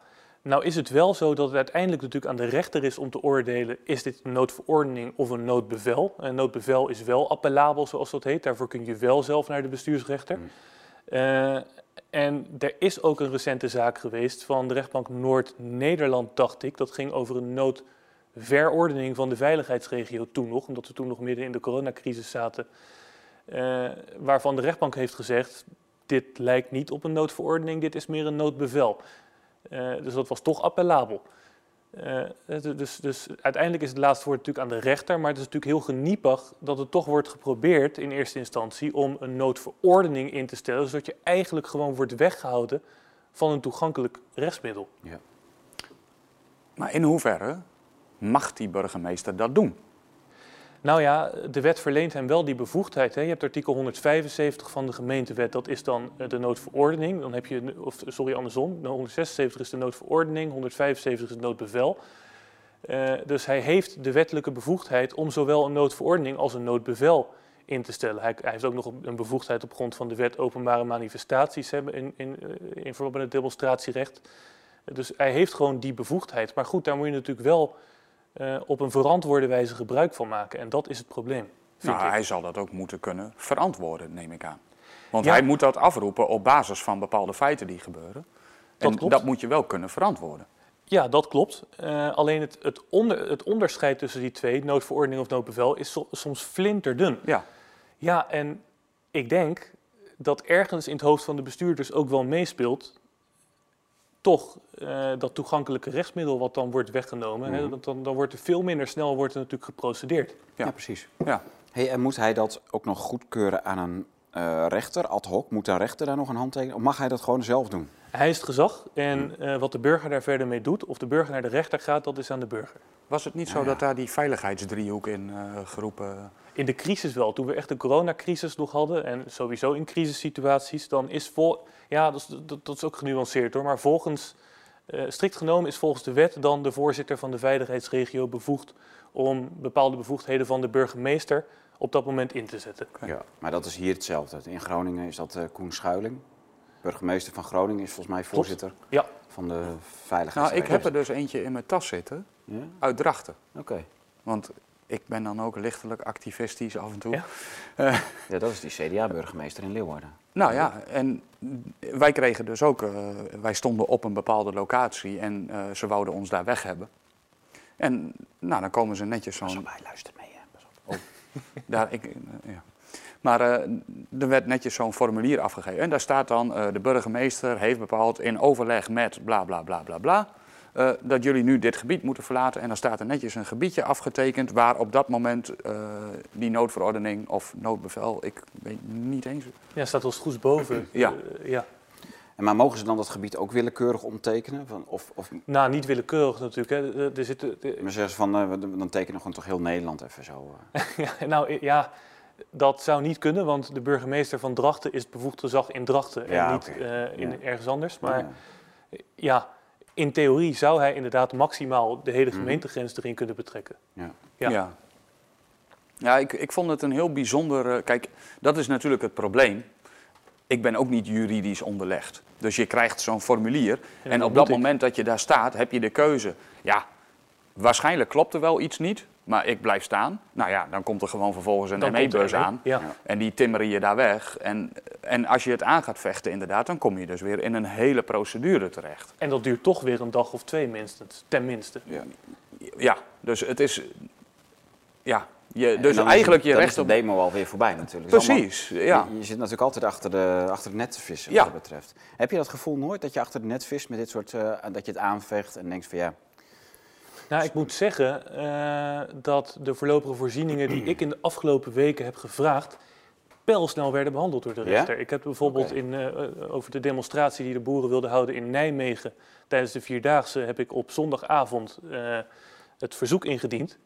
nou is het wel zo dat het uiteindelijk natuurlijk aan de rechter is om te oordelen, is dit een noodverordening of een noodbevel? Een noodbevel is wel appellabel, zoals dat heet. Daarvoor kun je wel zelf naar de bestuursrechter. Hmm. Eh, en er is ook een recente zaak geweest van de rechtbank Noord-Nederland, dacht ik. Dat ging over een noodverordening van de veiligheidsregio toen nog, omdat we toen nog midden in de coronacrisis zaten. Eh, waarvan de rechtbank heeft gezegd, dit lijkt niet op een noodverordening, dit is meer een noodbevel. Eh, dus dat was toch appellabel. Eh, het- dus, dus uiteindelijk is het laatste woord natuurlijk aan de rechter, maar het is natuurlijk heel geniepig dat het toch wordt geprobeerd in eerste instantie om een noodverordening in te stellen, zodat je eigenlijk gewoon wordt weggehouden van een toegankelijk rechtsmiddel. Maar in hoeverre mag die burgemeester dat doen? Nou ja, de wet verleent hem wel die bevoegdheid. Hè. Je hebt artikel 175 van de gemeentewet, dat is dan eh, de noodverordening. Dan heb je, of sorry, andersom. De 176 is de noodverordening, 175 is het noodbevel. Eh, dus hij heeft de wettelijke bevoegdheid om zowel een noodverordening als een noodbevel in te stellen. Hij, hij heeft ook nog een bevoegdheid op grond van de wet openbare manifestaties hebben in, in, eh, in verband met het demonstratierecht. Dus hij heeft gewoon die bevoegdheid. Maar goed, daar moet je natuurlijk wel eh, op een verantwoorde wijze gebruik van maken. En dat is het probleem. Nou, ik. hij zal dat ook moeten kunnen verantwoorden, neem ik aan. Want Ja. hij moet dat afroepen op basis van bepaalde feiten die gebeuren. Dat en klopt. dat moet je wel kunnen verantwoorden. Ja, dat klopt. Eh, alleen het, het, onder, het onderscheid tussen die twee, noodverordening of noodbevel, is so- soms flinterdun. Ja, Ja, en ik denk dat ergens in het hoofd van de bestuurders ook wel meespeelt, toch eh, dat toegankelijke rechtsmiddel wat dan wordt weggenomen. hè, Mhm. want dan, dan wordt er veel minder snel wordt er natuurlijk geprocedeerd. Ja. Ja, precies. ja. Hey, en moet hij dat ook nog goedkeuren aan een eh, rechter, ad hoc? Moet de rechter daar nog een handtekening? Of mag hij dat gewoon zelf doen? Hij is het gezag en eh, wat de burger daar verder mee doet, of de burger naar de rechter gaat, dat is aan de burger. Was het niet zo Nou ja. dat daar die veiligheidsdriehoek in eh, geroepen... In de crisis wel, toen we echt de coronacrisis nog hadden en sowieso in crisissituaties, dan is vol, ja, dat is, dat, dat is ook genuanceerd hoor, maar volgens, eh, strikt genomen is volgens de wet dan de voorzitter van de veiligheidsregio bevoegd om bepaalde bevoegdheden van de burgemeester op dat moment in te zetten. Ja. Maar dat is hier hetzelfde. In Groningen is dat eh, Koen Schuiling. Burgemeester van Groningen is volgens mij voorzitter Ja. van de Nou, veiligheidsregio. ik heb er dus eentje in mijn tas zitten, Ja? uit Drachten. Oké. Want ik ben dan ook lichtelijk activistisch af en toe. Ja. Ja, dat is die CDA-burgemeester in Leeuwarden. Nou ja, en wij kregen dus ook, eh, wij stonden op een bepaalde locatie en eh, ze wouden ons daar weg hebben. En nou, dan komen ze netjes zo'n op, hij luistert mee. Hè. Pas op. Daar, ik, eh, ja. Maar eh, er werd netjes zo'n formulier afgegeven. En daar staat dan, eh, de burgemeester heeft bepaald in overleg met bla bla bla bla bla... eh, dat jullie nu dit gebied moeten verlaten. En dan staat er netjes een gebiedje afgetekend... waar op dat moment eh, die noodverordening of noodbevel... ik weet niet eens... Ja, staat als goed boven. Ja. Eh, ja. En maar mogen ze dan dat gebied ook willekeurig omtekenen? Van, of, of Nou, niet willekeurig natuurlijk. Hè. Er- zitten, er- maar zeggen ze van, eh, we- dan tekenen we gewoon toch heel Nederland even zo. eh. Ja, nou ja, dat zou niet kunnen, want de burgemeester van Drachten is het bevoegd gezag in Drachten en Ja, niet eh, in Ja. ergens anders. Maar, Maar ja, in theorie zou hij inderdaad maximaal de hele Mhm. gemeentegrens erin kunnen betrekken. ja. Ja. Ja, ja ik, ik vond het een heel bijzonder... eh, kijk, dat is natuurlijk het probleem. Ik ben ook niet juridisch onderlegd. Dus je krijgt zo'n formulier. Ja, en op dat ik. moment dat je daar staat, heb je de keuze. Ja, waarschijnlijk klopt er wel iets niet, maar ik blijf staan. Nou ja, dan komt er gewoon vervolgens een ME-bus aan. Ja. En die timmeren je daar weg. En, en als je het aan gaat vechten, inderdaad, dan kom je dus weer in een hele procedure terecht. En dat duurt toch weer een dag of twee minstens, ten minste. Ja. Ja, dus het is. Ja, je, dus dan is- eigenlijk je dan recht is de op. demo alweer voorbij natuurlijk. Precies, allemaal- ja. Je, je zit natuurlijk altijd achter, de, achter het net te vissen Ja. wat dat betreft. Heb je dat gevoel nooit dat je achter het net vist met dit soort, eh, dat je het aanvecht en denkt van ja, Nou, ik moet zeggen eh, dat de voorlopige voorzieningen die ik in de afgelopen weken heb gevraagd, pijlsnel werden behandeld door de Ja? rechter. Ik heb bijvoorbeeld in, eh, over de demonstratie die de boeren wilden houden in Nijmegen tijdens de Vierdaagse, heb ik op zondagavond eh, het verzoek ingediend.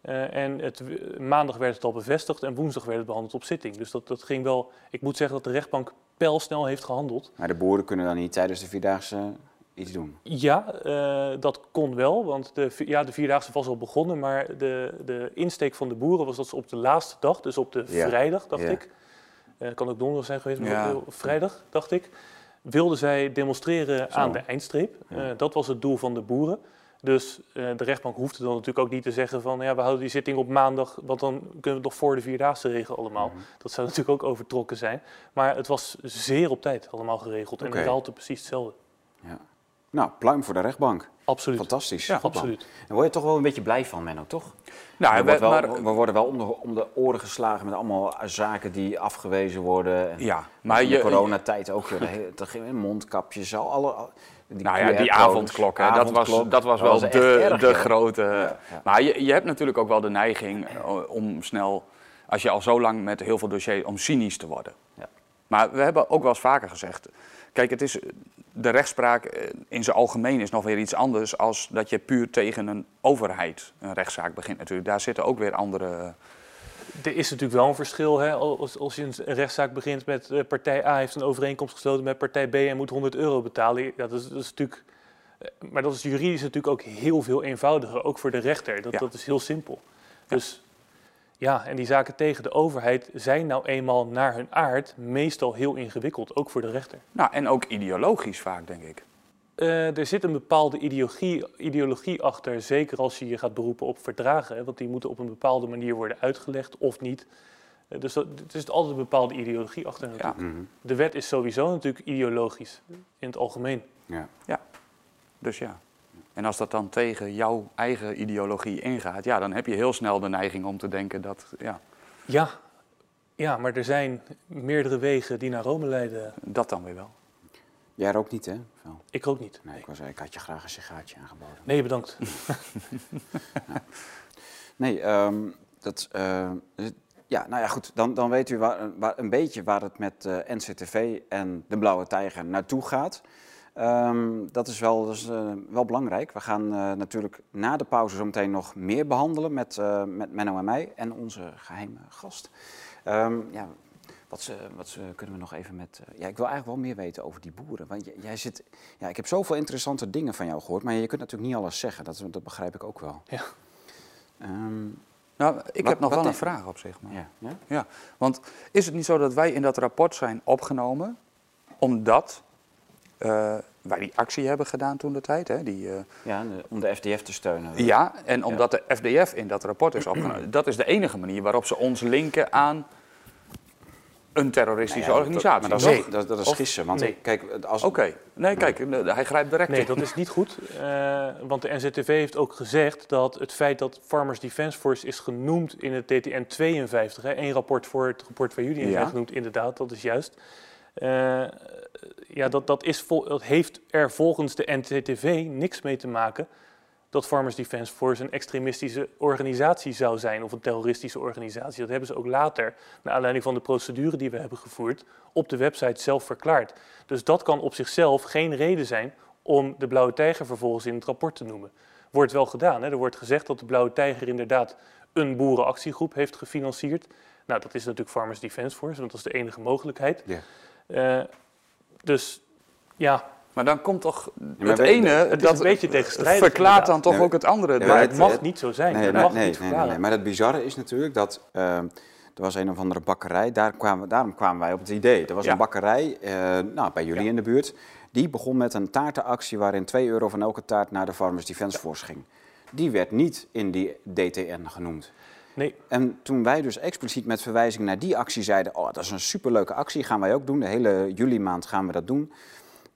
Eh, en het, maandag werd het al bevestigd en woensdag werd het behandeld op zitting. Dus dat, dat ging wel. Ik moet zeggen dat de rechtbank pijlsnel heeft gehandeld. maar de boeren kunnen dan niet tijdens de vierdaagse iets doen. Ja, eh, dat kon wel, want de, ja, de Vierdaagse was al begonnen, maar de, de insteek van de boeren was dat ze op de laatste dag, dus op de Ja. vrijdag, dacht Ja. ik, eh, kan ook donderdag zijn geweest, maar Ja. op- op vrijdag, dacht ik, wilden zij demonstreren Zo. aan de eindstreep. Eh, dat was het doel van de boeren. Dus de rechtbank hoefde dan natuurlijk ook niet te zeggen van, ja, we houden die zitting op maandag, want dan kunnen we het nog voor de Vierdaagse regelen allemaal. Mhm. Dat zou natuurlijk ook overtrokken zijn. Maar het was zeer op tijd allemaal geregeld en de halte precies hetzelfde. Ja. Nou, pluim voor de rechtbank. Absoluut. Fantastisch. Ja. Absoluut. Daar word je toch wel een beetje blij van, Menno, toch? Nou, we, we, worden wel, maar, we worden wel om de, om de oren geslagen met allemaal zaken die afgewezen worden. En ja, maar in de je, coronatijd ook. de hele- er gingen mondkapjes, al- alle, al- die Nou ja, die QR-codes, avondklok, hè, dat, was, dat was wel de, erg, de grote. Ja, ja. Maar je, je hebt natuurlijk ook wel de neiging eh, om snel, als je al zo lang met heel veel dossiers, om cynisch te worden. Ja. Maar we hebben ook wel eens vaker gezegd. Kijk, het is, de rechtspraak eh, in zijn algemeen is nog weer iets anders als dat je puur tegen een overheid een rechtszaak begint natuurlijk. Daar zitten ook weer andere. Er is natuurlijk wel een verschil. Hè? Als, als je een rechtszaak begint met eh, partij A heeft een overeenkomst gesloten met partij B en moet 100 euro betalen. Ja, dat, is, dat is natuurlijk. eh, Maar dat is juridisch natuurlijk ook heel veel eenvoudiger, ook voor de rechter. Dat, Ja. dat is heel simpel. Dus ja, en die zaken tegen de overheid zijn nou eenmaal naar hun aard meestal heel ingewikkeld, ook voor de rechter. Nou, en ook ideologisch vaak, denk ik. Uh, er zit een bepaalde ideologie, ideologie, achter, zeker als je je gaat beroepen op verdragen. Hè, want die moeten op een bepaalde manier worden uitgelegd of niet. Uh, dus dat, er is altijd een bepaalde ideologie achter. Ja. Mhm. De wet is sowieso natuurlijk ideologisch in het algemeen. Ja. ja, dus ja. En als dat dan tegen jouw eigen ideologie ingaat, ja, dan heb je heel snel de neiging om te denken dat. Ja, ja, ja maar er zijn meerdere wegen die naar Rome leiden. Dat dan weer wel. Jij rookt niet, hè? Ik rook niet. Nee, Ik, was, ik had je graag een sigaartje aangeboden. Nee, bedankt. Nee, um, dat, uh, ja, nou ja, goed. Dan, dan weet u waar, waar, een beetje waar het met uh, eh, NCTV en de Blauwe Tijger naartoe gaat. Um, dat is wel, dat is, uh, wel belangrijk. We gaan natuurlijk na de pauze zo meteen nog meer behandelen met, met Menno en mij en onze geheime gast. Um, ja, wat, ze, wat ze, kunnen we nog even met. Uh, ja, ik wil eigenlijk wel meer weten over die boeren. Want jij zit. Ja, ik heb zoveel interessante dingen van jou gehoord, maar je kunt natuurlijk niet alles zeggen. Dat, dat begrijp ik ook wel. Ja. Um, nou, ik heb nog wel een vraag op zich. Maar. Ja, ja? ja, want is het niet zo dat wij in dat rapport zijn opgenomen omdat uh, wij die actie hebben gedaan toen de tijd? Hè? Die, uh, ja, om de FDF te steunen. Ja, en omdat de FDF in dat rapport is opgenomen. dat is de enige manier waarop ze ons linken aan een terroristische organisatie. Dat, nee. dat, dat, is gissen. Want nee. kijk, als... Oké, nee, kijk, hij grijpt direct Nee, dat is niet goed. Uh, want de NZTV heeft ook gezegd dat het feit dat Farmers Defence Force is genoemd in het TTN 52, hè, één rapport voor het rapport waar jullie in zijn genoemd, inderdaad, dat is juist. Uh, ja, dat, dat, is dat heeft er volgens de NZTV niks mee te maken dat Farmers Defence Force een extremistische organisatie zou zijn of een terroristische organisatie. Dat hebben ze ook later, naar aanleiding van de procedure die we hebben gevoerd, op de website zelf verklaard. Dus dat kan op zichzelf geen reden zijn om de Blauwe Tijger vervolgens in het rapport te noemen. Wordt wel gedaan. Hè? Er wordt gezegd dat de Blauwe Tijger inderdaad een boerenactiegroep heeft gefinancierd. Nou, dat is natuurlijk Farmers Defence Force, want dat is de enige mogelijkheid. Ja. Uh, dus ja, maar dan komt toch het ene, het dat een beetje tegenstrijdig, verklaart dan toch ook het andere. maar het, mag niet zo zijn. Nee, mag nee, niet nee, nee, Maar het bizarre is natuurlijk dat uh, er was een of andere bakkerij, daar kwamen, daarom kwamen wij op het idee. Er was een bakkerij uh, nou, bij jullie in de buurt, die begon met een taartenactie waarin 2 euro van elke taart naar de Farmers Defence Force ging. Die werd niet in die DTN genoemd. Nee. En toen wij dus expliciet met verwijzing naar die actie zeiden, oh dat is een superleuke actie, gaan wij ook doen. De hele juli maand gaan we dat doen.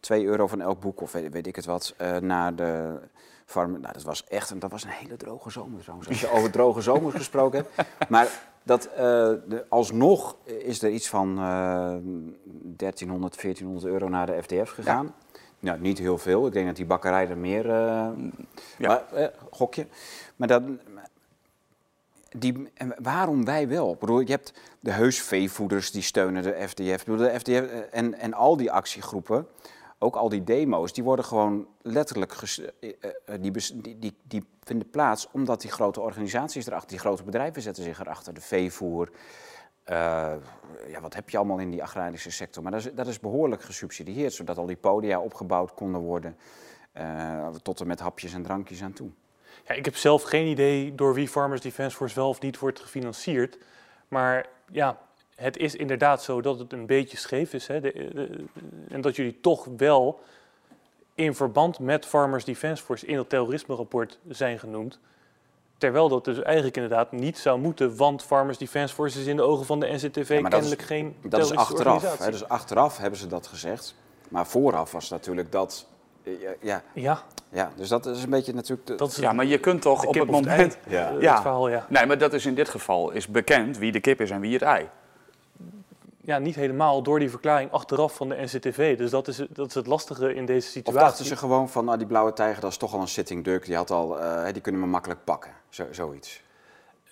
2 euro van elk boek, of weet, weet ik het wat, uh, naar de farm. Nou, dat was echt een, dat was een hele droge zomer trouwens. Als je over droge zomers gesproken hebt. Maar dat, uh, de, alsnog is er iets van uh, 1300, 1400 euro naar de FDF gegaan. Ja. Nou, niet heel veel. Ik denk dat die bakkerij er meer... Uh, ja. Maar, uh, gokje. Maar dat... Die, waarom wij wel? Ik bedoel, je hebt de heusveevoeders die steunen de FDF. Bedoel, de FDF en, en al die actiegroepen ook al die demo's, die worden gewoon letterlijk, uh, die, die, die, die, vinden plaats omdat die grote organisaties erachter, die grote bedrijven zetten zich erachter, de veevoer. Uh, ja, wat heb je allemaal in die agrarische sector? Maar dat is, dat is behoorlijk gesubsidieerd, zodat al die podia opgebouwd konden worden, uh, tot en met hapjes en drankjes aan toe. Ja, ik heb zelf geen idee door wie Farmers Defence Force wel of niet wordt gefinancierd. Maar ja, het is inderdaad zo dat het een beetje scheef is. Hè, en dat jullie toch wel in verband met Farmers Defence Force in het terrorisme-rapport zijn genoemd. Terwijl dat dus eigenlijk inderdaad niet zou moeten, want Farmers Defence Force is in de ogen van de NCTV ja, kennelijk is, geen Dat is achteraf. Hè, dus achteraf hebben ze dat gezegd. Maar vooraf was natuurlijk dat. Ja. ja. Ja, dus dat is een beetje natuurlijk. De, ja, maar je kunt toch op het moment. Ja. ja. Het verhaal, ja. Nee, maar dat is in dit geval is bekend wie de kip is en wie het ei ja, niet helemaal door die verklaring achteraf van de NCTV. Dus dat is, dat is het lastige in deze situatie. Of dachten ze gewoon van, nou, die blauwe tijger, dat is toch al een sitting duck, die, had al, uh, die kunnen we makkelijk pakken, Zo, zoiets.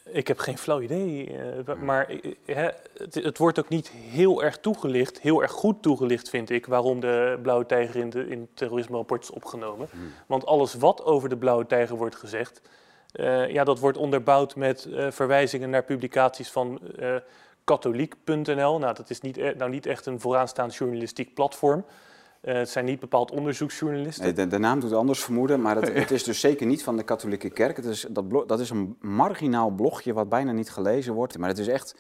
Ik heb geen flauw idee, uh, maar uh, het, het, wordt ook niet heel erg toegelicht, heel erg goed toegelicht vind ik, waarom de blauwe tijger in, de, in het terrorisme-rapport is opgenomen. Hmm. Want alles wat over de blauwe tijger wordt gezegd, ja, dat wordt onderbouwd met verwijzingen naar publicaties van katholiek.nl. Nou, dat is niet, e-, nou niet echt een vooraanstaand journalistiek platform. Uh, het zijn niet bepaald onderzoeksjournalisten. Nee, de, de, naam doet anders vermoeden, maar het, het, is dus zeker niet van de katholieke kerk. Het is, dat, dat is een marginaal blogje wat bijna niet gelezen wordt. Maar het is echt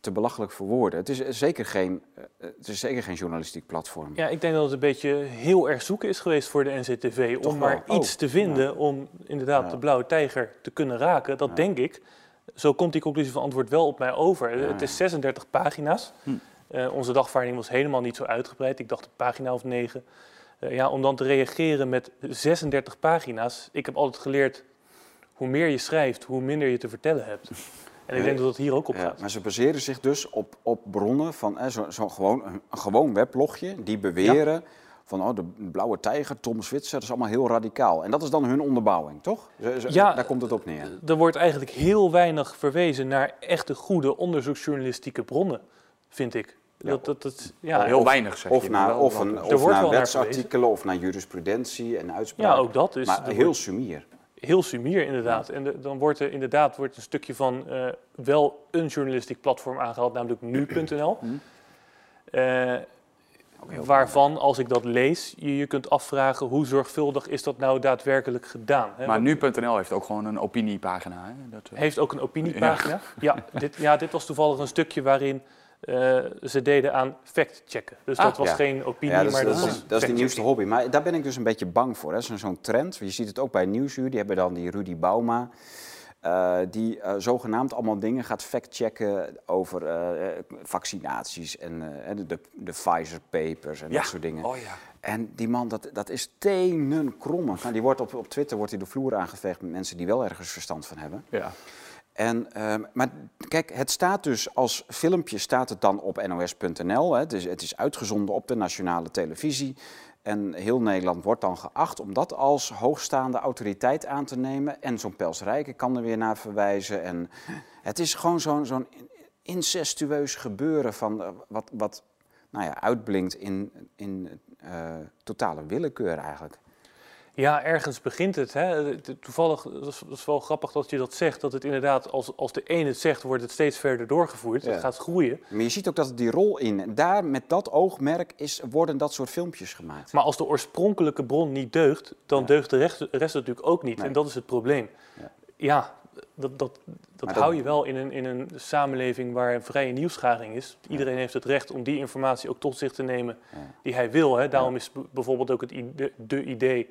te belachelijk voor woorden. Het is zeker geen, eh, het is zeker geen journalistiek platform. Ja, ik denk dat het een beetje heel erg zoeken is geweest voor de NCTV Toch om maar iets Oh, te vinden ja. om inderdaad Ja. de blauwe tijger te kunnen raken. Dat Ja. denk ik. Zo komt die conclusie van antwoord wel op mij over. Ja, Het is ja. 36 pagina's. Hm. Eh, onze dagvaarding was helemaal niet zo uitgebreid. Ik dacht een pagina of negen. Eh, ja, om dan te reageren met 36 pagina's. Ik heb altijd geleerd, hoe meer je schrijft, hoe minder je te vertellen hebt. En ik denk dat het hier ook op Ja, gaat. maar ze baseren zich dus op, op bronnen van eh, zo, zo gewoon, een, een gewoon weblogje die beweren van oh, de blauwe tijger, Tom Switzer, dat is allemaal heel radicaal. En dat is dan hun onderbouwing, toch? Ja. daar komt het op neer. Er wordt eigenlijk heel weinig verwezen naar echte goede onderzoeksjournalistieke bronnen, vind ik. Ja. Dat, dat, dat, ja, heel of- weinig zeg Of je. naar, of een, of naar wetsartikelen of naar jurisprudentie en uitspraken. ja, ook dat. Dus maar heel wordt sumier. heel sumier inderdaad. En de- dan wordt er inderdaad wordt een stukje van eh, wel een journalistiek platform aangehaald, namelijk nu.nl. Ook waarvan, als ik dat lees, je je kunt afvragen hoe zorgvuldig is dat nou daadwerkelijk gedaan. Hè? Maar nu.nl heeft ook gewoon een opiniepagina. Hè? Dat, eh, Heeft ook een opiniepagina. Ja, dit, ja, dit was toevallig een stukje waarin eh, ze deden aan fact-checken. Dus Ah, dat was ja. geen opinie, Ja, dat is, maar dat dat is, was dat is de nieuwste hobby. Maar daar ben ik dus een beetje bang voor. hè. Zo'n zo'n trend. Je ziet het ook bij Nieuwsuur. Die hebben dan die Rudy Bauma. Eh, die eh, zogenaamd allemaal dingen gaat factchecken over eh, vaccinaties en de, de, de Pfizer-papers en Ja. dat soort dingen. Oh ja. En die man, dat, dat is tenenkrommend. Nou, die wordt op, op Twitter wordt hij de vloer aangeveegd met mensen die wel ergens verstand van hebben. ja. En, ehm, maar kijk, het staat dus als filmpje staat het dan op nos.nl. hè. Het is, het is uitgezonden op de nationale televisie. En heel Nederland wordt dan geacht om dat als hoogstaande autoriteit aan te nemen. En zo'n Pels Rijken kan er weer naar verwijzen. En het is gewoon zo'n incestueus gebeuren van eh, wat, wat nou ja, uitblinkt in, in eh, totale willekeur eigenlijk. Ja, ergens begint het. Hè. To- Toevallig, dat is, wel grappig dat je dat zegt, dat het inderdaad, als, als de een het zegt, wordt het steeds verder doorgevoerd. Ja. Het gaat groeien. Maar je ziet ook dat die rol in, daar met dat oogmerk is, worden dat soort filmpjes gemaakt. Maar als de oorspronkelijke bron niet deugt, dan Ja. deugt de rest, de rest natuurlijk ook niet. Nee. En dat is het probleem. Ja. Ja, dat, dat, dat Maar hou dat- je wel in een, in een samenleving waar een vrije nieuwsgaring is. Iedereen heeft het recht om die informatie ook tot zich te nemen die hij wil. Hè. Daarom is bijvoorbeeld ook het de idee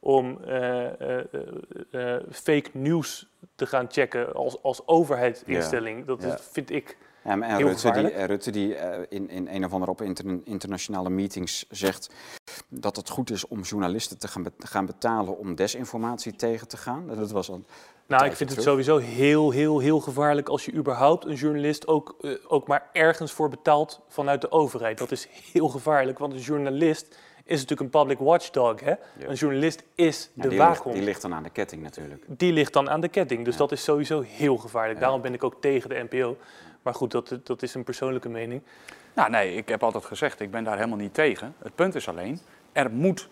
om eh, eh, eh, fake news te gaan checken als, als overheidsinstelling. Dat Ja. vind ik... Ja, en Heel Rutte die, gevaarlijk. Rutte die in, in een of andere op inter- internationale meetings zegt dat het goed is om journalisten te gaan, be- gaan betalen om desinformatie tegen te gaan. Dat was al Nou, ik vind het sowieso heel, heel, heel gevaarlijk als je überhaupt een journalist ook, ook maar ergens voor betaalt vanuit de overheid. Dat is heel gevaarlijk, want een journalist is natuurlijk een public watchdog. Hè? Een journalist is Ja, de die, ligt, waakhond. die ligt dan aan de ketting natuurlijk. Die ligt dan aan de ketting. Dus Ja. dat is sowieso heel gevaarlijk. Ja. Daarom ben ik ook tegen de NPO. Maar goed, dat, dat is een persoonlijke mening. Nou nee, ik heb altijd gezegd, ik ben daar helemaal niet tegen. Het punt is alleen, er moet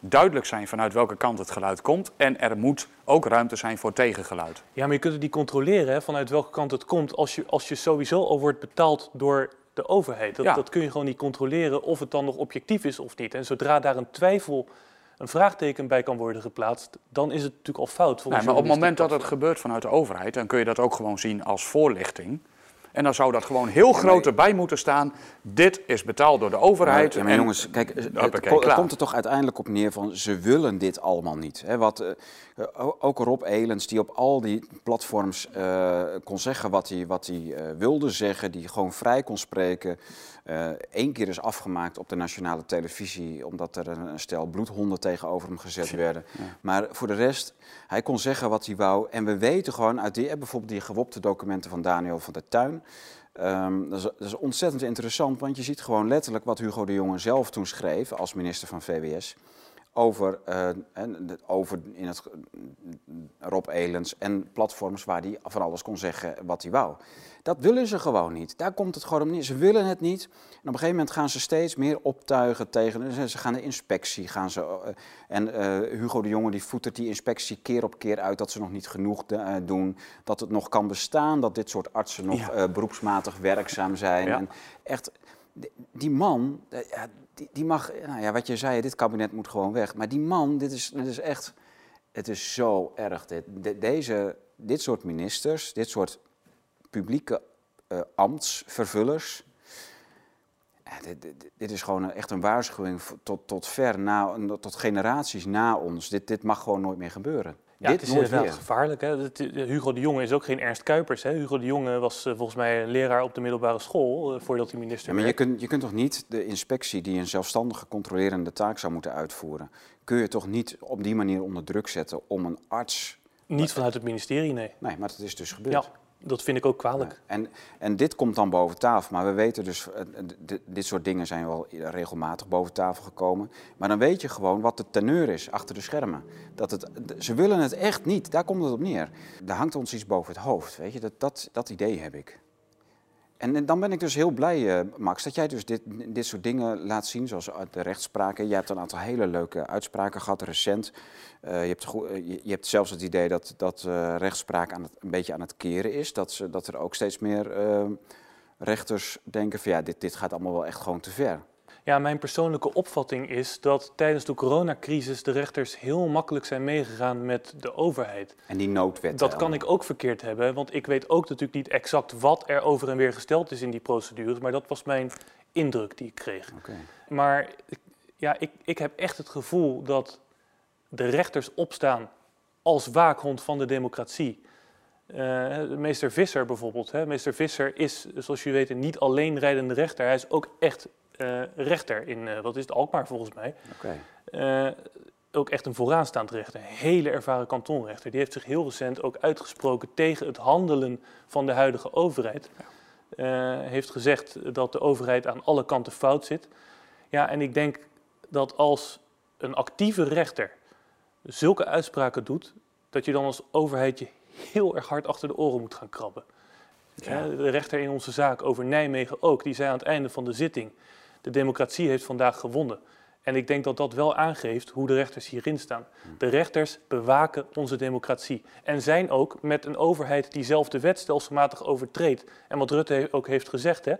duidelijk zijn vanuit welke kant het geluid komt. En er moet ook ruimte zijn voor tegengeluid. Ja, maar je kunt het niet controleren hè, vanuit welke kant het komt als je, als je sowieso al wordt betaald door de overheid. Dat, Ja. dat kun je gewoon niet controleren of het dan nog objectief is of niet. En zodra daar een twijfel, een vraagteken bij kan worden geplaatst, dan is het natuurlijk al fout. Nee, maar op het moment dat het gebeurt vanuit de overheid, dan kun je dat ook gewoon zien als voorlichting. En dan zou dat gewoon heel groot erbij moeten staan. Dit is betaald door de overheid. Ja, maar en- jongens, kijk, het, Hoppakee, het, ko- het klaar. komt er toch uiteindelijk op neer van ze willen dit allemaal niet. Hè? Wat, eh, ook Rob Elens, die op al die platforms eh, kon zeggen wat hij, wat hij eh, wilde zeggen, die gewoon vrij kon spreken. Eén keer is afgemaakt op de nationale televisie, omdat er een, een stel bloedhonden tegenover hem gezet werden. Maar voor de rest, hij kon zeggen wat hij wou. En we weten gewoon uit die, eh, bijvoorbeeld die gewopte documenten van Daniel van der Tuin. Ehm, dat, is, dat is ontzettend interessant, want je ziet gewoon letterlijk wat Hugo de Jonge zelf toen schreef als minister van VWS. Over, eh, en over in het, Rob Elens en platforms waar hij van alles kon zeggen wat hij wou. Dat willen ze gewoon niet. Daar komt het gewoon om neer. Ze willen het niet. En op een gegeven moment gaan ze steeds meer optuigen tegen. Ze- gaan de inspectie. Gaan ze, eh, en eh, Hugo de Jonge die voetert die inspectie keer op keer uit dat ze nog niet genoeg doen. Dat het nog kan bestaan. Dat dit soort artsen nog Ja. beroepsmatig werkzaam zijn. Ja. En echt, die, man, die, die mag, nou ja, wat je zei, dit kabinet moet gewoon weg. Maar die man, dit is, dit is echt, het is zo erg. Dit, De- deze, dit soort ministers, dit soort publieke uh, ambtsvervullers. dit, dit, dit, is gewoon echt een waarschuwing tot, tot ver na, tot generaties na ons. Dit, dit mag gewoon nooit meer gebeuren. Ja, dit het is inderdaad gevaarlijk. Hè? Hugo de Jonge is ook geen Ernst Kuipers. Hè? Hugo de Jonge was uh, volgens mij leraar op de middelbare school uh, voordat hij minister ja, maar werd. Je kunt, je kunt toch niet de inspectie die een zelfstandige controlerende taak zou moeten uitvoeren, kun je toch niet op die manier onder druk zetten om een arts... Niet vanuit het ministerie, nee. Nee, maar dat is dus gebeurd. Ja dat vind ik ook kwalijk. En, en dit komt dan boven tafel. Maar we weten dus, eh, dit soort dingen zijn wel regelmatig boven tafel gekomen. Maar dan weet je gewoon wat de teneur is achter de schermen. Dat het, ze willen het echt niet, daar komt het op neer. Daar hangt ons iets boven het hoofd, weet je. Dat, dat, dat idee heb ik. En dan ben ik dus heel blij, uh, Max, dat jij dus dit, dit soort dingen laat zien, zoals de rechtspraken. Jij hebt een aantal hele leuke uitspraken gehad, recent. Uh, je, hebt uh, je, hebt zelfs het idee dat, dat rechtspraak aan het, een beetje aan het keren is. Dat, ze, dat er ook steeds meer rechters denken van ja, dit, dit gaat allemaal wel echt gewoon te ver. Ja, mijn persoonlijke opvatting is dat tijdens de coronacrisis de rechters heel makkelijk zijn meegegaan met de overheid. En die noodwet. Dat kan ik ook verkeerd hebben, want ik weet ook natuurlijk niet exact wat er over en weer gesteld is in die procedures, maar dat was mijn indruk die ik kreeg. Okay. Maar ja, ik, ik heb echt het gevoel dat de rechters opstaan als waakhond van de democratie. Uh, meester Visser bijvoorbeeld. Hè. Meester Visser is, zoals jullie weten, niet alleen rijdende rechter. Hij is ook echt rechter in, wat is het, Alkmaar volgens mij. Okay. Uh, ook echt een vooraanstaand rechter, een hele ervaren kantonrechter. Die heeft zich heel recent ook uitgesproken tegen het handelen van de huidige overheid. Ja. heeft gezegd dat de overheid aan alle kanten fout zit. Ja, en ik denk dat als een actieve rechter zulke uitspraken doet, dat je dan als overheid je heel erg hard achter de oren moet gaan krabben. Ja. De rechter in onze zaak over Nijmegen ook, die zei aan het einde van de zitting de democratie heeft vandaag gewonnen. En ik denk dat dat wel aangeeft hoe de rechters hierin staan. De rechters bewaken onze democratie. En zijn ook met een overheid die zelf de wet stelselmatig overtreedt. En wat Rutte ook heeft gezegd, hè,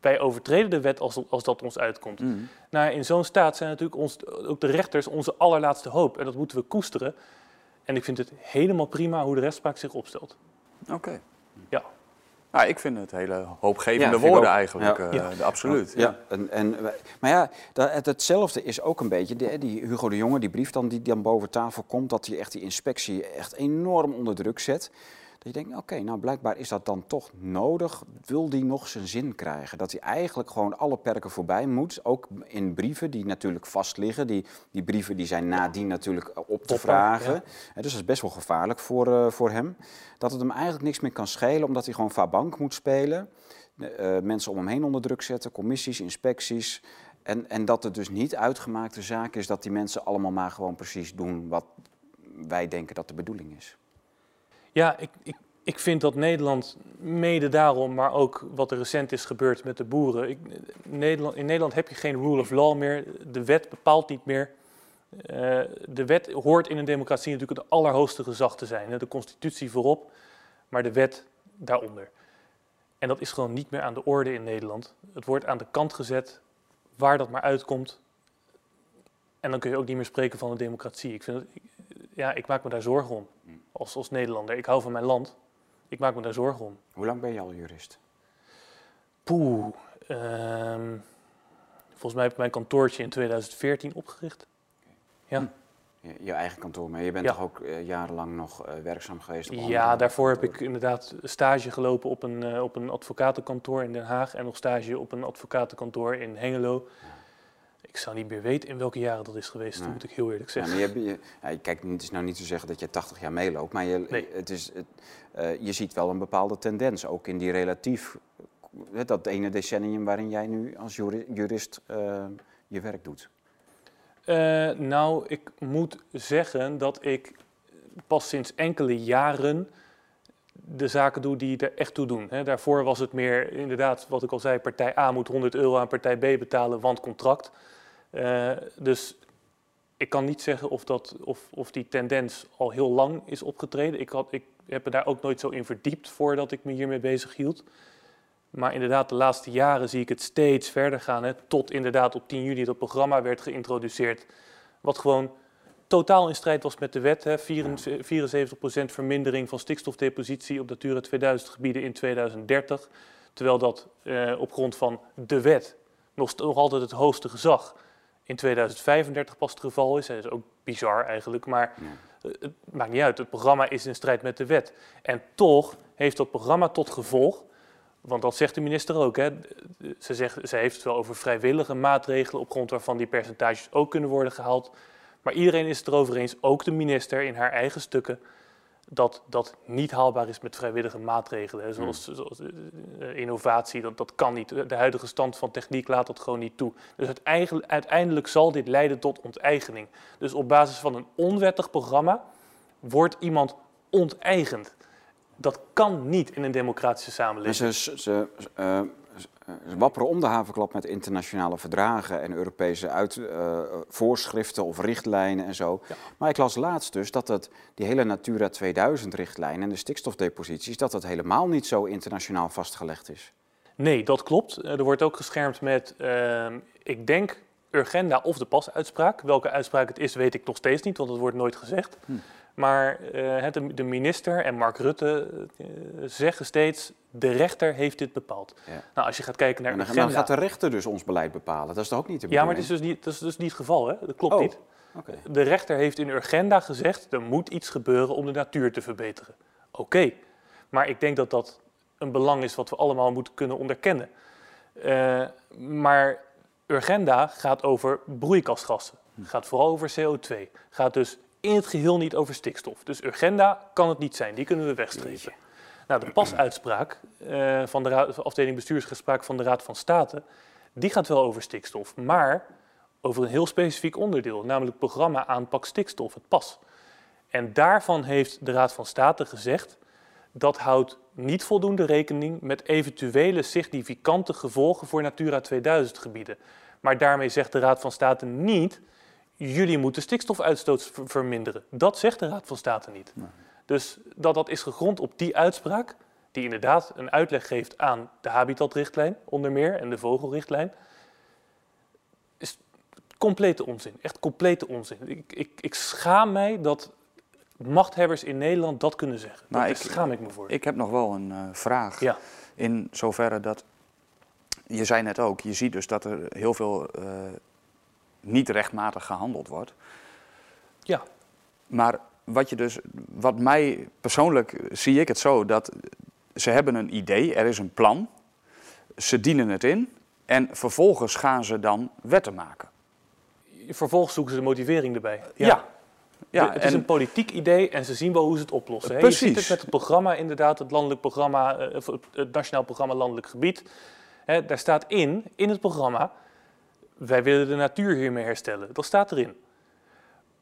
wij overtreden de wet als, als dat ons uitkomt. Mm. Nou, in zo'n staat zijn natuurlijk ons, ook de rechters onze allerlaatste hoop. En dat moeten we koesteren. En ik vind het helemaal prima hoe de rechtspraak zich opstelt. Oké. Ja. Nou, ik vind het hele hoopgevende woorden eigenlijk, ja. Uh, de, absoluut. Ja, En, en, maar ja, dat, hetzelfde is ook een beetje, die, die, Hugo de Jonge, die brief dan, die dan boven tafel komt, dat hij echt die inspectie echt enorm onder druk zet. Dat je denkt, oké, nou blijkbaar is dat dan toch nodig. Wil die nog zijn zin krijgen? Dat hij eigenlijk gewoon alle perken voorbij moet. Ook in brieven die natuurlijk vast liggen. Die, die brieven die zijn nadien natuurlijk op te vragen. dus dat is best wel gevaarlijk voor, uh, voor hem. Dat het hem eigenlijk niks meer kan schelen, omdat hij gewoon vabank moet spelen. Uh, mensen om hem heen onder druk zetten, commissies, inspecties. En, en dat het dus niet uitgemaakte zaak is dat die mensen allemaal maar gewoon precies doen wat wij denken dat de bedoeling is. Ja, ik, ik, ik vind dat Nederland mede daarom, maar ook wat er recent is gebeurd met de boeren. Ik, Nederland, in Nederland heb je geen rule of law meer. De wet bepaalt niet meer. Uh, de wet hoort in een democratie natuurlijk het allerhoogste gezag te zijn. De constitutie voorop, maar de wet daaronder. En dat is gewoon niet meer aan de orde in Nederland. Het wordt aan de kant gezet waar dat maar uitkomt. En dan kun je ook niet meer spreken van een democratie. Ik, vind dat, ja, ik maak me daar zorgen om als, als Nederlander. Ik hou van mijn land. Ik maak me daar zorgen om. Hoe lang ben je al jurist? Poeh. Um, volgens mij heb ik mijn kantoortje in 2014 opgericht. Ja. Hm. Je, je, eigen kantoor, maar je bent toch ook uh, jarenlang nog uh, werkzaam geweest? Op ja, daarvoor heb ik inderdaad stage gelopen op een, uh, op een advocatenkantoor in Den Haag en nog stage op een advocatenkantoor in Hengelo. Ja. Ik zou niet meer weten in welke jaren dat is geweest, nee. moet ik heel eerlijk zeggen. Ja, maar je, je, ja, kijk, het is nou niet te zeggen dat je 80 jaar meeloopt, maar je, nee. het is, het, uh, je ziet wel een bepaalde tendens, ook in die relatief, dat ene decennium waarin jij nu als jurist uh, je werk doet. Uh, nou, ik moet zeggen dat ik pas sinds enkele jaren de zaken doe die er echt toe doen. He, daarvoor was het meer inderdaad, wat ik al zei, partij A moet 100 euro aan partij B betalen, want contract. Uh, dus ik kan niet zeggen of, dat, of, of die tendens al heel lang is opgetreden. Ik, had, ik heb me daar ook nooit zo in verdiept voordat ik me hiermee bezig hield. Maar inderdaad, de laatste jaren zie ik het steeds verder gaan. Hè, tot inderdaad op 10 juli dat programma werd geïntroduceerd. Wat gewoon totaal in strijd was met de wet. Hè, 74% vermindering van stikstofdepositie op Natura 2000 gebieden in 2030. Terwijl dat eh, op grond van de wet nog, nog altijd het hoogste gezag in 2035 pas het geval is. Dat is ook bizar eigenlijk, maar Ja. eh, het maakt niet uit. Het programma is in strijd met de wet. En toch heeft dat programma tot gevolg, want dat zegt de minister ook, hè, ze, zegt, ze heeft het wel over vrijwillige maatregelen op grond waarvan die percentages ook kunnen worden gehaald. Maar iedereen is het erover eens, ook de minister in haar eigen stukken, dat dat niet haalbaar is met vrijwillige maatregelen. Hè. Zoals, zoals eh, eh, innovatie, dat, dat kan niet. De huidige stand van techniek laat dat gewoon niet toe. Dus uiteindelijk, uiteindelijk zal dit leiden tot onteigening. Dus op basis van een onwettig programma wordt iemand onteigend. Dat kan niet in een democratische En samenleving. ze, ze, eh, ze wapperen om de havenklap met internationale verdragen en Europese uit, eh, voorschriften of richtlijnen en zo. Ja. Maar ik las laatst dus dat het, die hele Natura 2000-richtlijn en de stikstofdeposities, dat dat helemaal niet zo internationaal vastgelegd is. Nee, dat klopt. Eh, Er wordt ook geschermd met, ehm, ik denk, Urgenda of de pasuitspraak. Welke uitspraak het is, weet ik nog steeds niet, want het wordt nooit gezegd. Hm. Maar eh, de, de minister en Mark Rutte eh, zeggen steeds, de rechter heeft dit bepaald. Ja. Nou, als je gaat kijken naar En dan, Urgenda... dan gaat de rechter dus ons beleid bepalen. Dat is toch ook niet de Ja, maar het is bedoeling? dus niet, dat is dus niet het geval, hè? Dat klopt Oh. niet. De rechter heeft in Urgenda gezegd, er moet iets gebeuren om de natuur te verbeteren. Oké, maar ik denk dat dat een belang is wat we allemaal moeten kunnen onderkennen. Eh, maar Urgenda gaat over broeikasgassen, gaat vooral over CO2, gaat dus in het geheel niet over stikstof. Dus Urgenda kan het niet zijn, die kunnen we wegstrepen. Nou, de pasuitspraak eh, van de raad, afdeling bestuursgespraak van de Raad van State, die gaat wel over stikstof, maar over een heel specifiek onderdeel, namelijk programma aanpak stikstof, het PAS. En daarvan heeft de Raad van State gezegd dat houdt niet voldoende rekening met eventuele significante gevolgen voor Natura 2000 gebieden. Maar daarmee zegt de Raad van State niet, jullie moeten stikstofuitstoot ver- verminderen. Dat zegt de Raad van State niet. Dus dat dat is gegrond op die uitspraak, die inderdaad een uitleg geeft aan de habitatrichtlijn onder meer en de vogelrichtlijn, is complete onzin. Echt complete onzin. Ik, ik, ik schaam mij dat machthebbers in Nederland dat kunnen zeggen. Nou, Daar schaam ik me voor. Ik heb nog wel een eh, vraag. ja. In zoverre dat, je zei net ook, je ziet dus dat er heel veel eh, niet rechtmatig gehandeld wordt. ja, Maar wat je dus, wat mij persoonlijk zie ik het zo dat ze hebben een idee, er is een plan, ze dienen het in en vervolgens gaan ze dan wetten maken. vervolgens zoeken ze de motivering erbij. Ja, ja, het is en- een politiek idee en ze zien wel hoe ze het oplossen. hè. Je Precies. ziet het met het programma, inderdaad, het landelijk programma, eh, het Nationaal Programma Landelijk Gebied. Hè, daar staat in, in het programma, wij willen de natuur hiermee herstellen. Dat staat erin.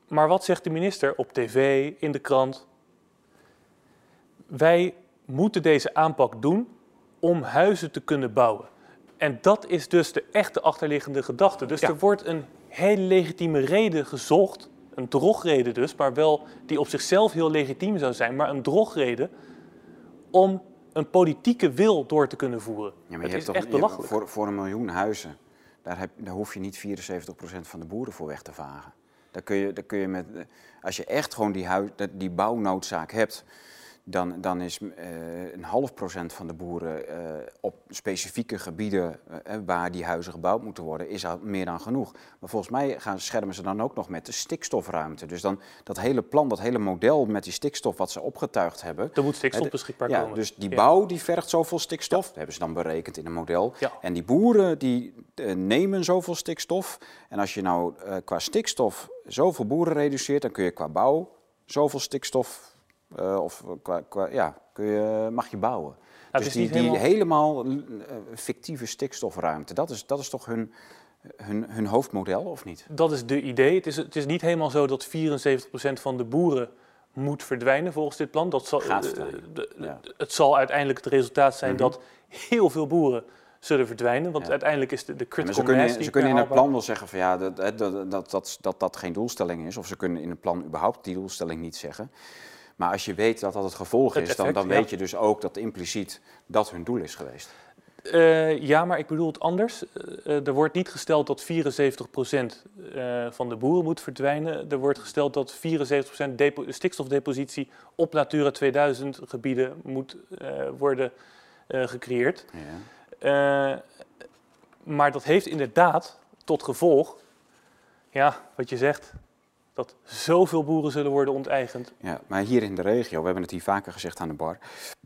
Maar wat zegt de minister op tv, in de krant? Wij moeten deze aanpak doen om huizen te kunnen bouwen. En dat is dus de echte achterliggende gedachte. Dus Ja. er wordt een hele legitieme reden gezocht, een drogreden dus, maar wel die op zichzelf heel legitiem zou zijn, maar een drogreden om een politieke wil door te kunnen voeren. Ja, maar het is toch echt belachelijk. voor, voor een miljoen huizen, daar, heb, daar hoef je niet 74% van de boeren voor weg te vagen. Daar kun je, daar kun je met, als je echt gewoon die, die bouwnoodzaak hebt, dan, dan is eh, een half procent van de boeren eh, op specifieke gebieden eh, waar die huizen gebouwd moeten worden, is al meer dan genoeg. Maar volgens mij gaan, schermen ze dan ook nog met de stikstofruimte. Dus dan dat hele plan, dat hele model met die stikstof wat ze opgetuigd hebben, Er moet stikstof beschikbaar ja, komen. Dus die Ja. bouw die vergt zoveel stikstof. Dat hebben ze dan berekend in een model. Ja. En die boeren die nemen zoveel stikstof. En als je nou qua stikstof zoveel boeren reduceert, dan kun je qua bouw zoveel stikstof. Eh, of qua, qua, ja, kun je, mag je bouwen. het dus die, helemaal- helemaal eh, fictieve stikstofruimte, dat is, dat is toch hun, hun, hun hoofdmodel, of niet? Dat is de idee. Het is, het is niet helemaal zo dat 74% van de boeren moet verdwijnen volgens dit plan. Dat zal, Gaat eh, de- ja. Het zal uiteindelijk het resultaat zijn Mhm. dat heel veel boeren zullen verdwijnen. Want Ja. uiteindelijk is de, de Ja, critical ze kunnen, mass ze kunnen in het plan wel zeggen van ja, dat dat, dat, dat, dat, dat, dat geen doelstelling is. Of ze kunnen in het plan überhaupt die doelstelling niet zeggen. Maar als je weet dat dat het gevolg Het is, dan, effect, dan ja. weet je dus ook dat impliciet dat hun doel is geweest. Eh, ja, maar ik bedoel het anders. Eh, er wordt niet gesteld dat 74% eh, van de boeren moet verdwijnen. Er wordt gesteld dat 74% depo- stikstofdepositie op Natura 2000 gebieden moet worden gecreëerd. Ja. Maar dat heeft inderdaad tot gevolg, ja, wat je zegt, dat zoveel boeren zullen worden onteigend. Ja, maar hier in de regio, we hebben het hier vaker gezegd aan de bar.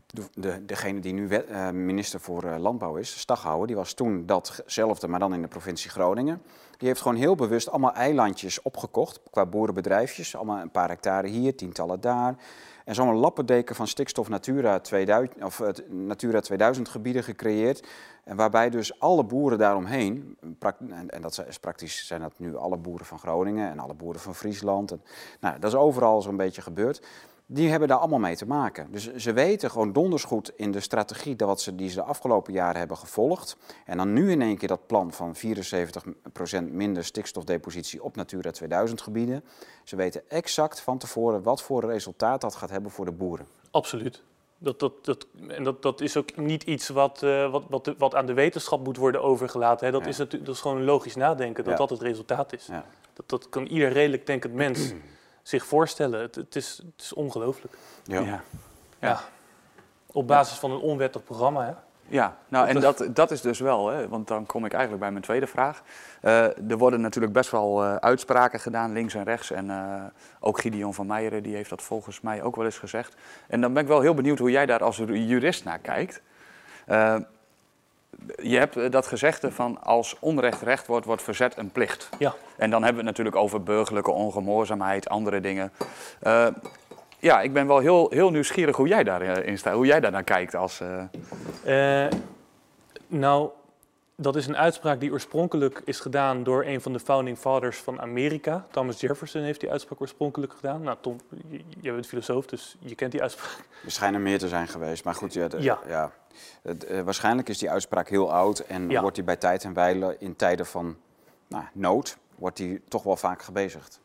De, de, degene die nu eh, minister voor eh, Landbouw is, Staghouwer, die was toen datzelfde, maar dan in de provincie Groningen. Die heeft gewoon heel bewust allemaal eilandjes opgekocht qua boerenbedrijfjes. Allemaal een paar hectare hier, tientallen daar. En zo'n lappendeken van stikstof Natura 2000, of, eh, Natura 2000 gebieden gecreëerd. En waarbij dus alle boeren daaromheen, en dat is praktisch zijn dat nu alle boeren van Groningen en alle boeren van Friesland. En, nou, dat is overal zo'n beetje gebeurd. Die hebben daar allemaal mee te maken. Dus ze weten gewoon donders goed in de strategie dat wat ze, die ze de afgelopen jaren hebben gevolgd. En dan nu in één keer dat plan van 74% minder stikstofdepositie op Natura 2000 gebieden. Ze weten exact van tevoren wat voor resultaat dat gaat hebben voor de boeren. Absoluut. Dat, dat, dat, en dat, dat is ook niet iets wat, eh, wat, wat, wat aan de wetenschap moet worden overgelaten. Hè. Dat, Ja. is natu- dat is gewoon logisch nadenken dat Ja. dat het resultaat is. Ja. Dat, dat kan ieder redelijk denkend mens zich voorstellen. Het, het is, het is ongelooflijk. Ja. Ja. Ja. Op basis van een onwettig programma. Hè. Ja, nou en dat, dat is dus wel, hè, want dan kom ik eigenlijk bij mijn tweede vraag. Eh, er worden natuurlijk best wel eh, uitspraken gedaan, links en rechts. En eh, ook Gideon van Meijeren, die heeft dat volgens mij ook wel eens gezegd. En dan ben ik wel heel benieuwd hoe jij daar als jurist naar kijkt. Eh, je hebt eh, dat gezegde van als onrecht recht wordt, wordt verzet een plicht. Ja. En dan hebben we het natuurlijk over burgerlijke ongehoorzaamheid, andere dingen. Eh, ja, ik ben wel heel, heel nieuwsgierig hoe jij daarin staat, hoe jij daar naar kijkt als... eh, Eh, nou, dat is een uitspraak die oorspronkelijk is gedaan door een van de founding fathers van Amerika. Thomas Jefferson heeft die uitspraak oorspronkelijk gedaan. Nou, Tom, jij bent filosoof, dus je kent die uitspraak. Er schijnen meer te zijn geweest. Maar goed, ja, de- Ja. eh, waarschijnlijk is die uitspraak heel oud. En Ja. wordt die bij tijd en wijle in tijden van nou, nood, wordt die toch wel vaak gebezigd.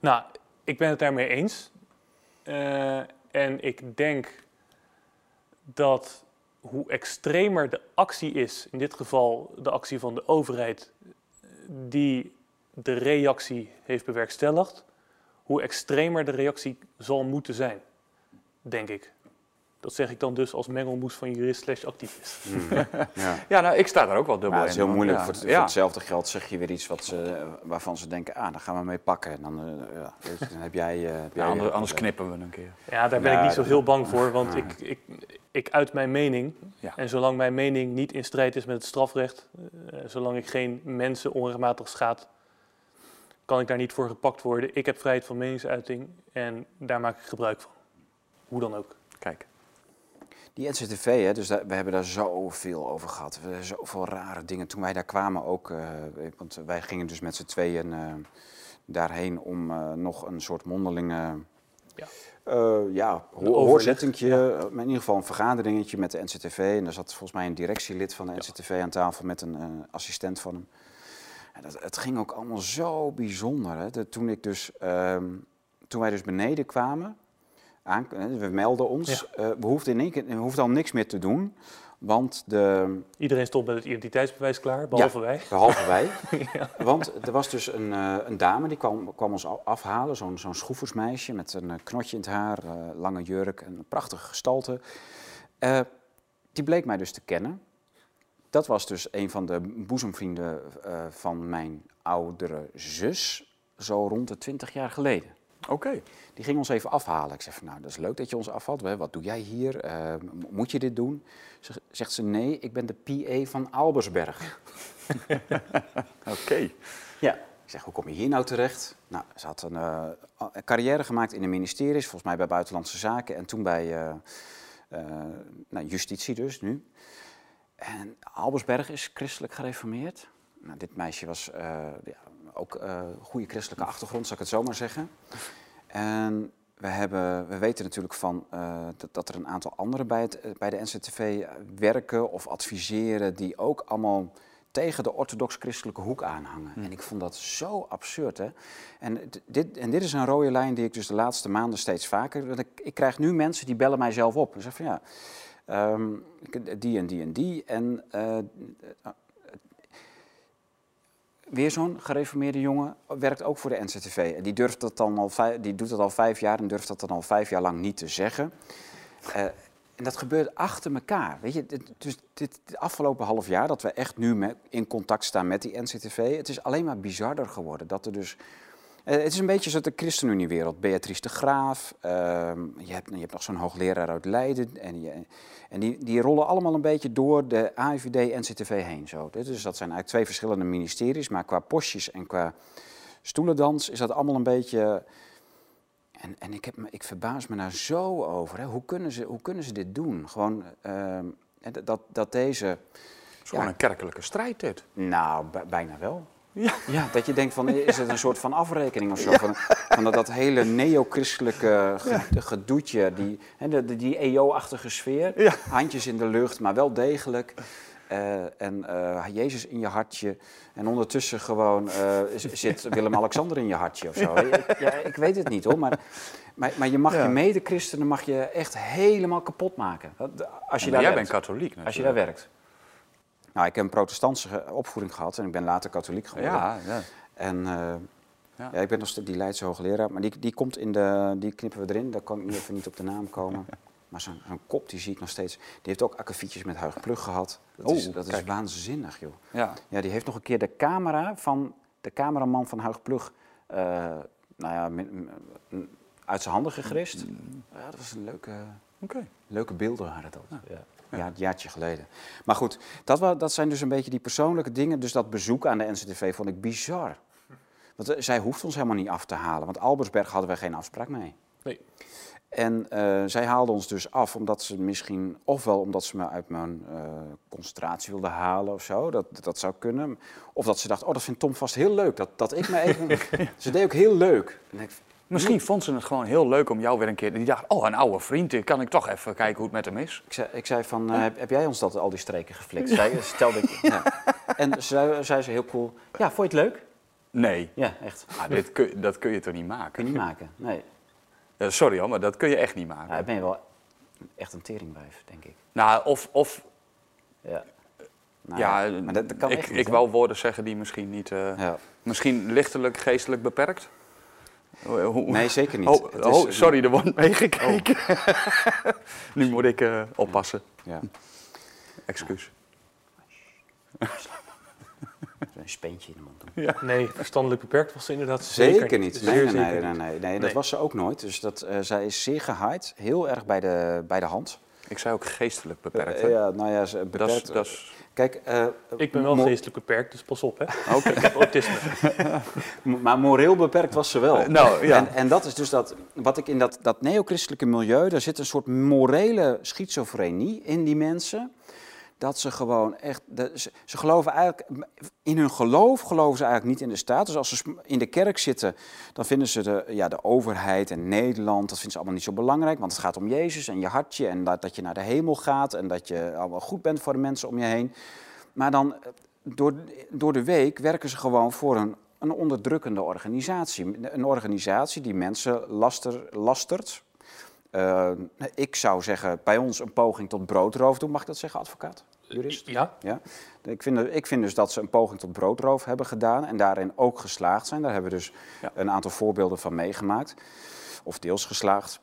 Nou, ik ben het daarmee eens. Eh, en ik denk dat hoe extremer de actie is, in dit geval de actie van de overheid, die de reactie heeft bewerkstelligd, hoe extremer de reactie zal moeten zijn, denk ik. Dat zeg ik dan dus als mengelmoes van jurist slash activist. Ja. Ja, nou, ik sta daar ook wel dubbel Ja, in. het is heel moeilijk. Ja. Voor, het, Ja. voor hetzelfde geld zeg je weer iets wat ze, waarvan ze denken, ah, daar gaan we mee pakken. En dan, eh, ja, weet je, dan heb jij... eh, heb jij Ja, anders, knippen we een keer. Ja, daar ben Ja, ik niet zo heel bang voor, want Ja. ik, ik, ik uit mijn mening. Ja. En zolang mijn mening niet in strijd is met het strafrecht, eh, zolang ik geen mensen onrechtmatig schaad, kan ik daar niet voor gepakt worden. Ik heb vrijheid van meningsuiting en daar maak ik gebruik van. Hoe dan ook. Kijk. Die NCTV, hè, dus daar- we hebben daar zoveel over gehad. We hebben zoveel rare dingen. Toen wij daar kwamen ook, eh, want wij gingen dus met z'n tweeën eh, daarheen om eh, nog een soort mondelinge... Ja. ja, hoorzittingje, eh, in ieder geval een vergaderingetje met de NCTV. En daar zat volgens mij een directielid van de NCTV aan tafel met een assistent van hem. En dat, het ging ook allemaal zo bijzonder. Hè. Dat toen, ik dus, ehm, toen wij dus beneden kwamen, aan, eh, we melden ons, eh, we, hoefden in één keer, we al niks meer te doen. Want de, Iedereen stond met het identiteitsbewijs klaar, behalve wij. behalve wij, Ja. want er was dus een, eh, een dame die kwam, kwam ons afhalen, zo'n zo'n schroeversmeisje met een knotje in het haar, lange jurk en een prachtige gestalte. Die bleek mij dus te kennen. Dat was dus een van de boezemvrienden van mijn oudere zus, zo rond de 20 jaar geleden. Oké. Die ging ons even afhalen. Ik zeg van, nou, dat is leuk dat je ons afvalt. Wat doe jij hier? Eh, moet je dit doen? Zeg- Zegt ze, nee, ik ben de PA van Albersberg. Oké. Ja. Ik zeg, hoe kom je hier nou terecht? Nou, ze had een, eh, een carrière gemaakt in de ministeries, volgens mij bij Buitenlandse Zaken en toen bij eh, nou, justitie dus, nu. En Albersberg is christelijk gereformeerd. Nou, dit meisje was ja, ook eh goede christelijke achtergrond, zal ik het zo maar zeggen. En we, hebben, we weten natuurlijk van, eh, dat, dat er een aantal anderen bij, het, eh, bij de NCTV werken of adviseren die ook allemaal tegen de orthodox-christelijke hoek aanhangen. En ik vond dat zo absurd. Hè? En, dit, en dit is een rode lijn die ik dus de laatste maanden steeds vaker... Want ik, ik krijg nu mensen die bellen mij zelf op. En zeggen van ja, ehm, die en die en die. En eh, eh, weer zo'n gereformeerde jongen werkt ook voor de NCTV. En die, durft dat dan al die doet dat al vijf jaar en durft dat dan al vijf jaar lang niet te zeggen. Eh, en dat gebeurt achter elkaar. Weet je, dit, dus dit, afgelopen half jaar dat we echt nu in contact staan met die NCTV, het is alleen maar bizarder geworden. Dat er dus. Eh, het is een beetje zoals de ChristenUnie-wereld. Beatrice de Graaf, ehm, je, hebt, je hebt nog zo'n hoogleraar uit Leiden. En, je- en die, die rollen allemaal een beetje door de AIVD NCTV heen. Zo. Dus dat zijn eigenlijk twee verschillende ministeries, maar qua postjes en qua stoelendans is dat allemaal een beetje. En, en ik, heb me, ik verbaas me daar zo over. Hè. Hoe, kunnen ze, hoe kunnen ze dit doen? Gewoon ehm, dat, dat deze. Het is gewoon Ja. een kerkelijke strijd dit. Nou, bij- bijna wel. Ja. Ja, dat je denkt van, is het een soort van afrekening of zo? Van, van dat, dat hele neo-christelijke ge- gedoetje, die, hè, die EO-achtige sfeer. Ja. Handjes in de lucht, maar wel degelijk. Eh, en eh, Jezus in je hartje. En ondertussen gewoon eh, zit Willem-Alexander in je hartje of zo. Ik, ja, ik weet het niet hoor, maar, maar, maar je mag Ja. je medechristenen mag je echt helemaal kapot maken. Als je Maar daar jij werkt. bent katholiek natuurlijk. Als je daar werkt. Nou, ik heb een protestantse opvoeding gehad en ik ben later katholiek geworden. Ja, ja. En eh, Ja. ja. ik ben nog steeds die Leidse hoogleraar, maar die, die komt in de, die knippen we erin, daar kan ik nu even niet op de naam komen. Maar zo'n kop, die zie ik nog steeds. Die heeft ook akkefietjes met Huig Plug gehad. Dat, Oh, is, dat is waanzinnig, joh. ja. Ja, die heeft nog een keer de camera van de cameraman van Huig Plug, eh, nou ja, uit zijn handen gegrist. Ja, dat was een leuke, Oké. Leuke beelden waren dat. Ja. Ja, een jaartje geleden. Maar goed, dat, dat zijn dus een beetje die persoonlijke dingen. Dus dat bezoek aan de NCTV vond ik bizar. Want eh, zij hoeft ons helemaal niet af te halen. Want Albersberg hadden we geen afspraak mee. Nee. En eh, zij haalde ons dus af omdat ze misschien, ofwel omdat ze me uit mijn eh, concentratie wilde halen of zo, dat, dat zou kunnen. Of dat ze dacht, oh dat vindt Tom vast heel leuk, dat, dat ik me even... Ze deed ook heel leuk. En ik, Misschien vond ze het gewoon heel leuk om jou weer een keer... Die dacht, oh, een oude vriend, kan ik toch even kijken hoe het met hem is. Ik zei, ik zei van, eh, heb, heb jij ons dat al die streken geflikt? Zij, stelde ik, ja. En zei, zei ze heel cool, ja, vond je het leuk? Nee, Ja, echt. ah, dit kun, dat kun je toch niet Kun maken? je niet maken, nee. Ja, sorry hoor, maar dat kun je echt niet maken. Ja, dan ben je wel echt een teringwijf, denk ik. Nou, of, of Ja, Nou ja, maar dat, dat kan ik, echt niet, ik wou woorden zeggen die misschien niet... eh, Ja. Misschien lichtelijk, geestelijk beperkt? Nee, zeker niet. Oh, is- oh, sorry, er wordt meegekeken. nu moet ik eh, oppassen. Ja, Excuus. een speentje in de mond doen. Nee, verstandelijk beperkt was ze inderdaad Zeker, zeker, niet. Nee, nee, zeker nee, nee, nee, nee, dat was ze ook nooit. Dus dat, eh, zij is zeer gehaaid, heel erg bij de, bij de hand. Ik zei ook geestelijk beperkt. Eh, hè? ja, nou ja, ze dat is... beperkt. Dat is Kijk, eh, Ik ben wel geestelijk beperkt, dus pas op hè. Ik heb autisme. Maar moreel beperkt was ze wel. Eh, nou, ja. en, en dat is dus dat, wat ik in dat, dat neochristelijke milieu, daar zit een soort morele schizofrenie in die mensen. Dat ze gewoon echt, ze, geloven eigenlijk, in hun geloof geloven ze eigenlijk niet in de staat. Dus als ze in de kerk zitten, dan vinden ze de, ja, de overheid en Nederland, dat vinden ze allemaal niet zo belangrijk. Want het gaat om Jezus en je hartje en dat, dat je naar de hemel gaat en dat je allemaal goed bent voor de mensen om je heen. Maar dan door, door de week werken ze gewoon voor een, een onderdrukkende organisatie. Een organisatie die mensen laster, lastert. Eh, ik zou zeggen, bij ons een poging tot broodroof doen. Mag ik dat zeggen, advocaat? Jurist? Ja, Ja. Ik vind, ik vind dus dat ze een poging tot broodroof hebben gedaan en daarin ook geslaagd zijn. Daar hebben we dus Ja. een aantal voorbeelden van meegemaakt. Of deels geslaagd.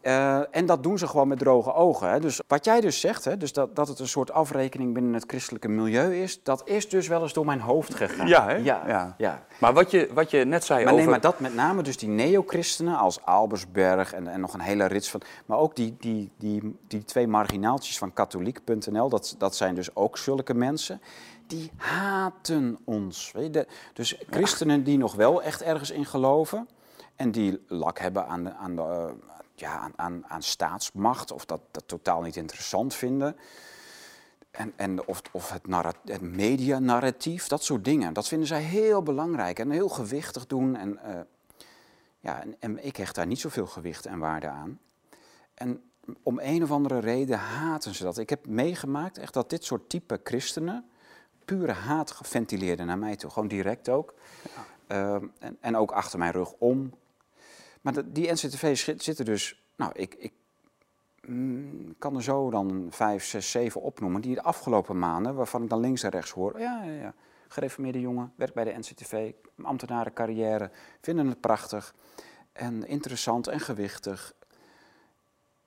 Eh, en dat doen ze gewoon met droge ogen. Hè. Dus wat jij dus zegt, hè, dus dat, dat het een soort afrekening binnen het christelijke milieu is, dat is dus wel eens door mijn hoofd gegaan. Ja, hè? Ja, Ja. ja. Maar wat je, wat je net zei Maar over... nee, maar dat met name dus die neo-christenen als Albersberg en, en nog een hele rits van... Maar ook die, die, die, die twee marginaaltjes van katholiek.nl, dat, dat zijn dus ook zulke mensen. Die haten ons. Weet je? De- dus christenen die nog wel echt ergens in geloven... en die lak hebben aan, de, aan, de, eh, ja, aan, aan, aan staatsmacht... of dat, dat totaal niet interessant vinden... En, en of, of het, het medianarratief, dat soort dingen. Dat vinden zij heel belangrijk en heel gewichtig doen. En, eh, ja, en, en ik hecht daar niet zoveel gewicht en waarde aan. En om een of andere reden haten ze dat. Ik heb meegemaakt echt dat dit soort type christenen pure haat ventileerden naar mij toe. Gewoon direct ook. Ehm, en, en ook achter mijn rug om. Maar die NCTV zit- zitten dus... Nou, ik, ik mm, kan er zo dan vijf, zes, zeven opnoemen... die de afgelopen maanden, waarvan ik dan links en rechts hoor... ja, ja, ja, gereformeerde jongen, werkt bij de NCTV... ambtenarencarrière, vinden het prachtig... en interessant en gewichtig...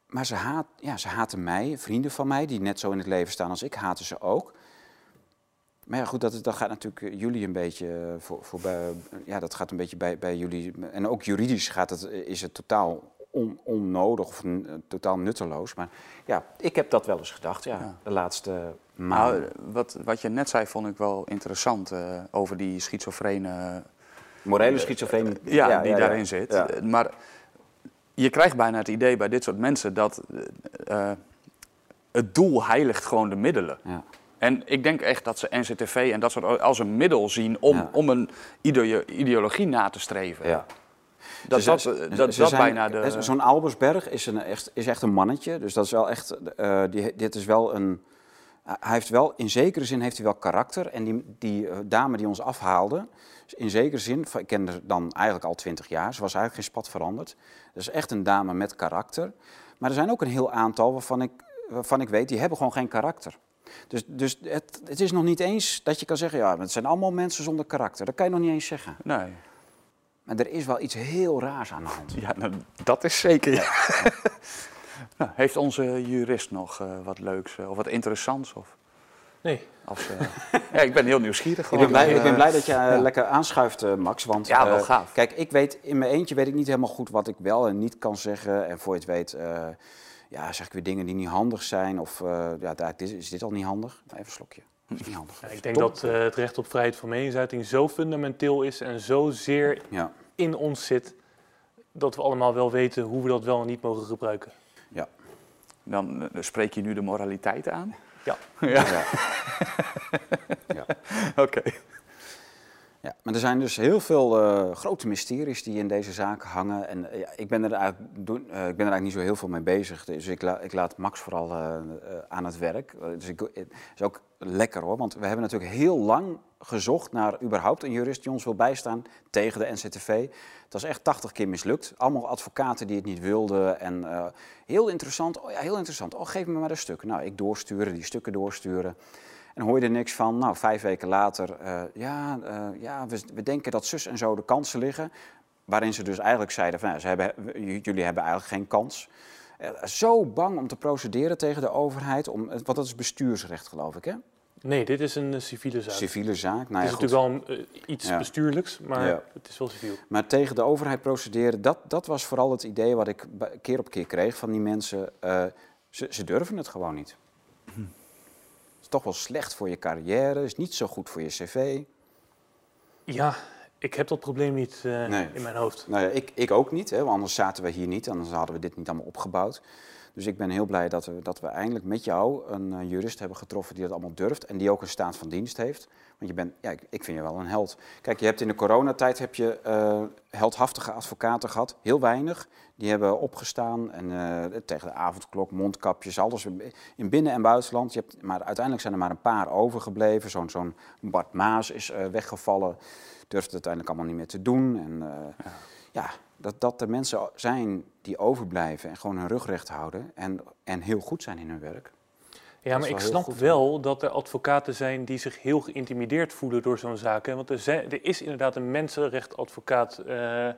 maar ze, haat, ja, ze haten mij, vrienden van mij, die net zo in het leven staan als ik, haten ze ook. Maar ja, goed, dat, dat gaat natuurlijk jullie een beetje voor, voor bij, ja, dat gaat een beetje bij, bij jullie. En ook juridisch gaat het, is het totaal on, onnodig of totaal nutteloos. Maar ja, ik heb dat wel eens gedacht, ja, Ja. de laatste maanden. Nou, wat, wat je net zei vond ik wel interessant eh, over die schizofrene Morele schizofrenie. ja, die daarin zit. Ja. Eh, Maar je krijgt bijna het idee bij dit soort mensen dat eh, eh, het doel heiligt gewoon de middelen. Ja. En ik denk echt dat ze NCTV en dat soort als een middel zien om, Ja. om een ideo- ideologie na te streven. Ja. Dat Ze dat, dat, ze dat, zijn- bijna de... Zo'n Albersberg is, een, echt, is echt een mannetje. Dus dat is wel echt. eh, die, dit is wel een. Hij heeft wel, in zekere zin heeft hij wel karakter. En die, die eh, dame die ons afhaalde, in zekere zin, ik ken haar dan eigenlijk al twintig jaar, ze was eigenlijk geen spat veranderd. Dat is echt een dame met karakter. Maar er zijn ook een heel aantal waarvan ik, waarvan ik weet, die hebben gewoon geen karakter. Dus, dus het, het is nog niet eens dat je kan zeggen, ja, het zijn allemaal mensen zonder karakter. Dat kan je nog niet eens zeggen. Nee, Maar er is wel iets heel raars aan de hand. ja, nou, dat is zeker. ja. nou, heeft onze jurist nog eh, wat leuks eh, of wat interessants? Of, Nee, als, eh, ja, ik ben heel nieuwsgierig. Ik ben, blij, ik ben blij dat je lekker aanschuift, eh, Max. Want Ja, wel gaaf. kijk, ik weet in mijn eentje weet ik niet helemaal goed wat ik wel en niet kan zeggen. En voor je het weet, eh, ja, zeg ik weer dingen die niet handig zijn. Of eh, ja, daar, dit, is dit al niet handig? Even een slokje. Dat is niet handig. Ja, ik denk Top. dat eh, het recht op vrijheid van meningsuiting zo fundamenteel is en zo zeer Ja, in ons zit, dat we allemaal wel weten hoe we dat wel en niet mogen gebruiken. ja. Dan eh, spreek je nu de moraliteit aan? Ja. Ja, ja. ja. Ja, maar er zijn dus heel veel eh, grote mysteries die in deze zaak hangen. En eh, ik, ben er eigenlijk, doen, eh, ik ben er eigenlijk niet zo heel veel mee bezig. Dus ik, ik laat Max vooral aan het werk. Dus ik, het is ook lekker hoor, want we hebben natuurlijk heel lang gezocht naar überhaupt een jurist die ons wil bijstaan tegen de NCTV. Het was echt 80 keer mislukt. Allemaal advocaten die het niet wilden. En heel interessant. Oh ja, heel interessant. Oh, geef me maar een stuk. Nou, ik doorsturen, die stukken doorsturen. En dan hoor je er niks van. Nou, vijf weken later, eh, ja, eh, ja we, we denken dat zus en zo de kansen liggen. Waarin ze dus eigenlijk zeiden van, ja, ze hebben, jullie hebben eigenlijk geen kans. Eh, zo bang om te procederen tegen de overheid, om, want dat is bestuursrecht geloof ik hè? Nee, dit is een civiele zaak. Civiele zaak. Nou, het ja, is goed. natuurlijk wel een, iets Ja. bestuurlijks, maar Ja. het is wel civiel. Maar tegen de overheid procederen, dat, dat was vooral het idee wat ik keer op keer kreeg van die mensen. Eh, ze, ze durven het gewoon niet. Het is toch wel slecht voor je carrière, is niet zo goed voor je cv. Ja, ik heb dat probleem niet eh, Nee. in mijn hoofd. Nou ja, ik, ik ook niet, hè, want anders zaten we hier niet, anders hadden we dit niet allemaal opgebouwd. Dus ik ben heel blij dat we, dat we eindelijk met jou een eh, jurist hebben getroffen die dat allemaal durft en die ook een staat van dienst heeft. Want je bent, ja, ik, ik vind je wel een held. Kijk, je hebt in de coronatijd heb je eh, heldhaftige advocaten gehad, heel weinig. Die hebben opgestaan en eh, tegen de avondklok, mondkapjes, alles in binnen- en buitenland. Je hebt, maar uiteindelijk zijn er maar een paar overgebleven. Zo'n zo'n Bart Maas is eh, weggevallen, durft het uiteindelijk allemaal niet meer te doen. En, eh, ja, dat, dat er mensen zijn die overblijven en gewoon hun rug recht houden en, en heel goed zijn in hun werk. Ja, maar ik snap goed, wel dat er advocaten zijn die zich heel geïntimideerd voelen door zo'n zaak. Hè? Want er, zijn, er is inderdaad een mensenrechtadvocaat, eh,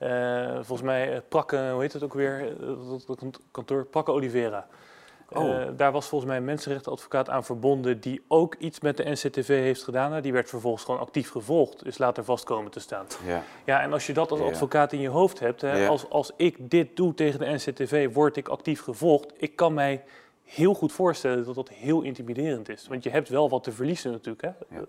eh, volgens mij eh, Prakke, hoe heet het ook weer, Eh, dat, kantoor, Prakke Oliveira. Oh. Daar was volgens mij een mensenrechtadvocaat aan verbonden die ook iets met de NCTV heeft gedaan. Nou, Die werd vervolgens gewoon actief gevolgd, is later vast komen te staan. Ja. Ja, en als je dat als advocaat in je hoofd hebt, hè, Ja. als, als ik dit doe tegen de NCTV, word ik actief gevolgd. Ik kan mij heel goed voorstellen dat dat heel intimiderend is. Want je hebt wel wat te verliezen natuurlijk. Hè? Ja.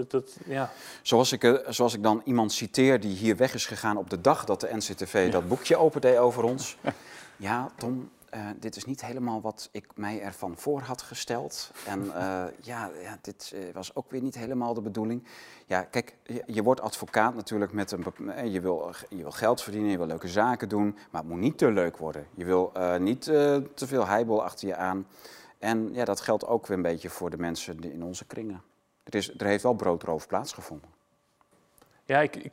Dat, dat, ja. Zoals, ik, eh, zoals ik dan iemand citeer die hier weg is gegaan op de dag dat de NCTV dat boekje opendeed over ons. Ja, Tom, eh, dit is niet helemaal wat ik mij ervan voor had gesteld. En eh, ja, ja, dit was ook weer niet helemaal de bedoeling. Ja, kijk, je, je wordt advocaat natuurlijk met een... Je wil, je wil geld verdienen, je wil leuke zaken doen, maar het moet niet te leuk worden. Je wil niet te veel heibel achter je aan. En ja, dat geldt ook weer een beetje voor de mensen in onze kringen. Er, is, er heeft wel broodroof plaatsgevonden. Ja, ik, ik,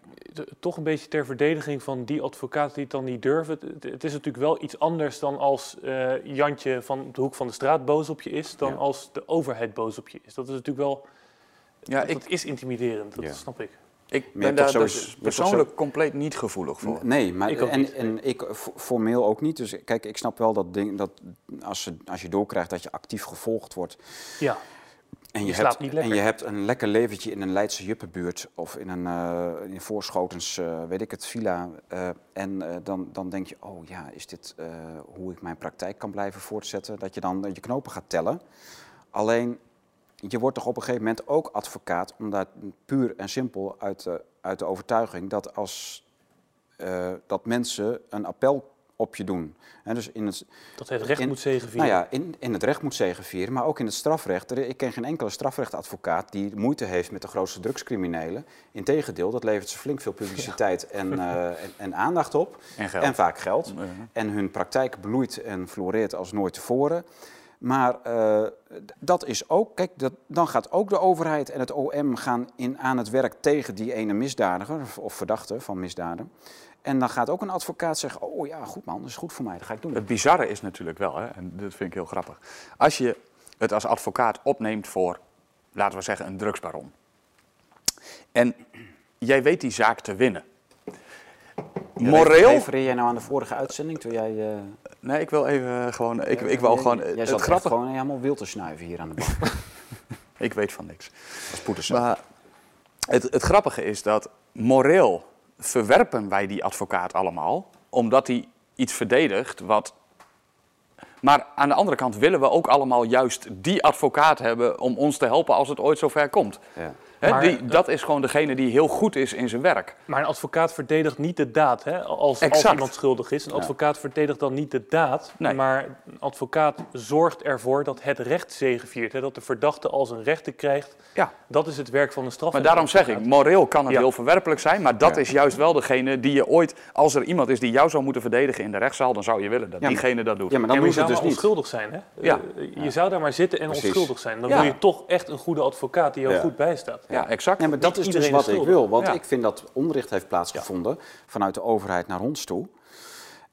toch een beetje ter verdediging van die advocaten die het dan niet durven. Het, het is natuurlijk wel iets anders dan als eh, Jantje van de hoek van de straat boos op je is, dan Ja. als de overheid boos op je is. Dat is natuurlijk wel, Ja, dat, ik, dat is intimiderend, dat Ja. snap ik. Ik je ben daar dus je persoonlijk compleet niet gevoelig voor. Nee, maar Ik en, en ik formeel ook niet. Dus kijk, ik snap wel dat ding dat als, ze, als je doorkrijgt dat je actief gevolgd wordt. Ja, En je, Je hebt, slaapt niet lekker. en je hebt een lekker leventje in een Leidse Juppenbuurt of in een eh, in Voorschotens, eh, weet ik het, villa. eh, en dan, dan denk je, oh ja, is dit hoe ik mijn praktijk kan blijven voortzetten? Dat je dan je knopen gaat tellen. Alleen, je wordt toch op een gegeven moment ook advocaat, omdat puur en simpel uit de, uit de overtuiging dat als dat mensen een appel op je doen. En dus in het, dat het recht In- moet zegenvieren. nou ja, in, in het recht moet zegenvieren, maar ook in het strafrecht. Er- Ik ken geen enkele strafrechtadvocaat die moeite heeft met de grootste drugscriminelen. Integendeel, dat levert ze flink veel publiciteit en, eh, en, en aandacht op. En geld. En vaak geld. En hun praktijk bloeit en floreert als nooit tevoren. Maar eh, dat is ook, kijk, dat, dan gaat ook de overheid en het OM gaan in, aan het werk tegen die ene misdadiger of verdachte van misdaden. En dan gaat ook een advocaat zeggen, oh ja, goed man, dat is goed voor mij, dat ga ik doen. Het bizarre is natuurlijk wel, hè, en dat vind ik heel grappig. Als je het als advocaat opneemt voor, laten we zeggen, een drugsbaron. En jij weet die zaak te winnen. Moreel? Refereer jij nou aan de vorige uitzending toen jij... eh, Nee, ik wil even gewoon. Ik, ik wil jij- gewoon. Jij Het echt grappige. gewoon helemaal wild te snuiven hier aan de bank. Ik weet van niks. Maar het, het grappige is dat moreel verwerpen wij die advocaat allemaal, omdat hij iets verdedigt wat. Maar aan de andere kant willen we ook allemaal juist die advocaat hebben om ons te helpen als het ooit zover komt. Ja. Hè, Maar- die, dat is gewoon degene die heel goed is in zijn werk. Maar een advocaat verdedigt niet de daad. Hè? Als, als iemand schuldig is. Een advocaat verdedigt dan niet de daad. Nee. Maar een advocaat zorgt ervoor dat het recht zegeviert. Hè? Dat de verdachte als een rechter krijgt. Ja. Dat is het werk van een straf. Maar daarom zeg ik, moreel kan het Ja. heel verwerpelijk zijn, maar dat Ja. is juist wel degene die je ooit, als er iemand is die jou zou moeten verdedigen in de rechtszaal, dan zou je willen dat Ja, maar- diegene dat doet. Ja, maar dan maar je het dus niet. onschuldig zijn. Hè? Ja. Eh, Je zou daar maar zitten en Precies. onschuldig zijn. Dan Ja. wil je toch echt een goede advocaat die jou Ja. goed bijstaat. Ja, exact. Nee, maar dat is dus wat ik wil. Want ik vind dat onrecht heeft plaatsgevonden vanuit de overheid naar ons toe.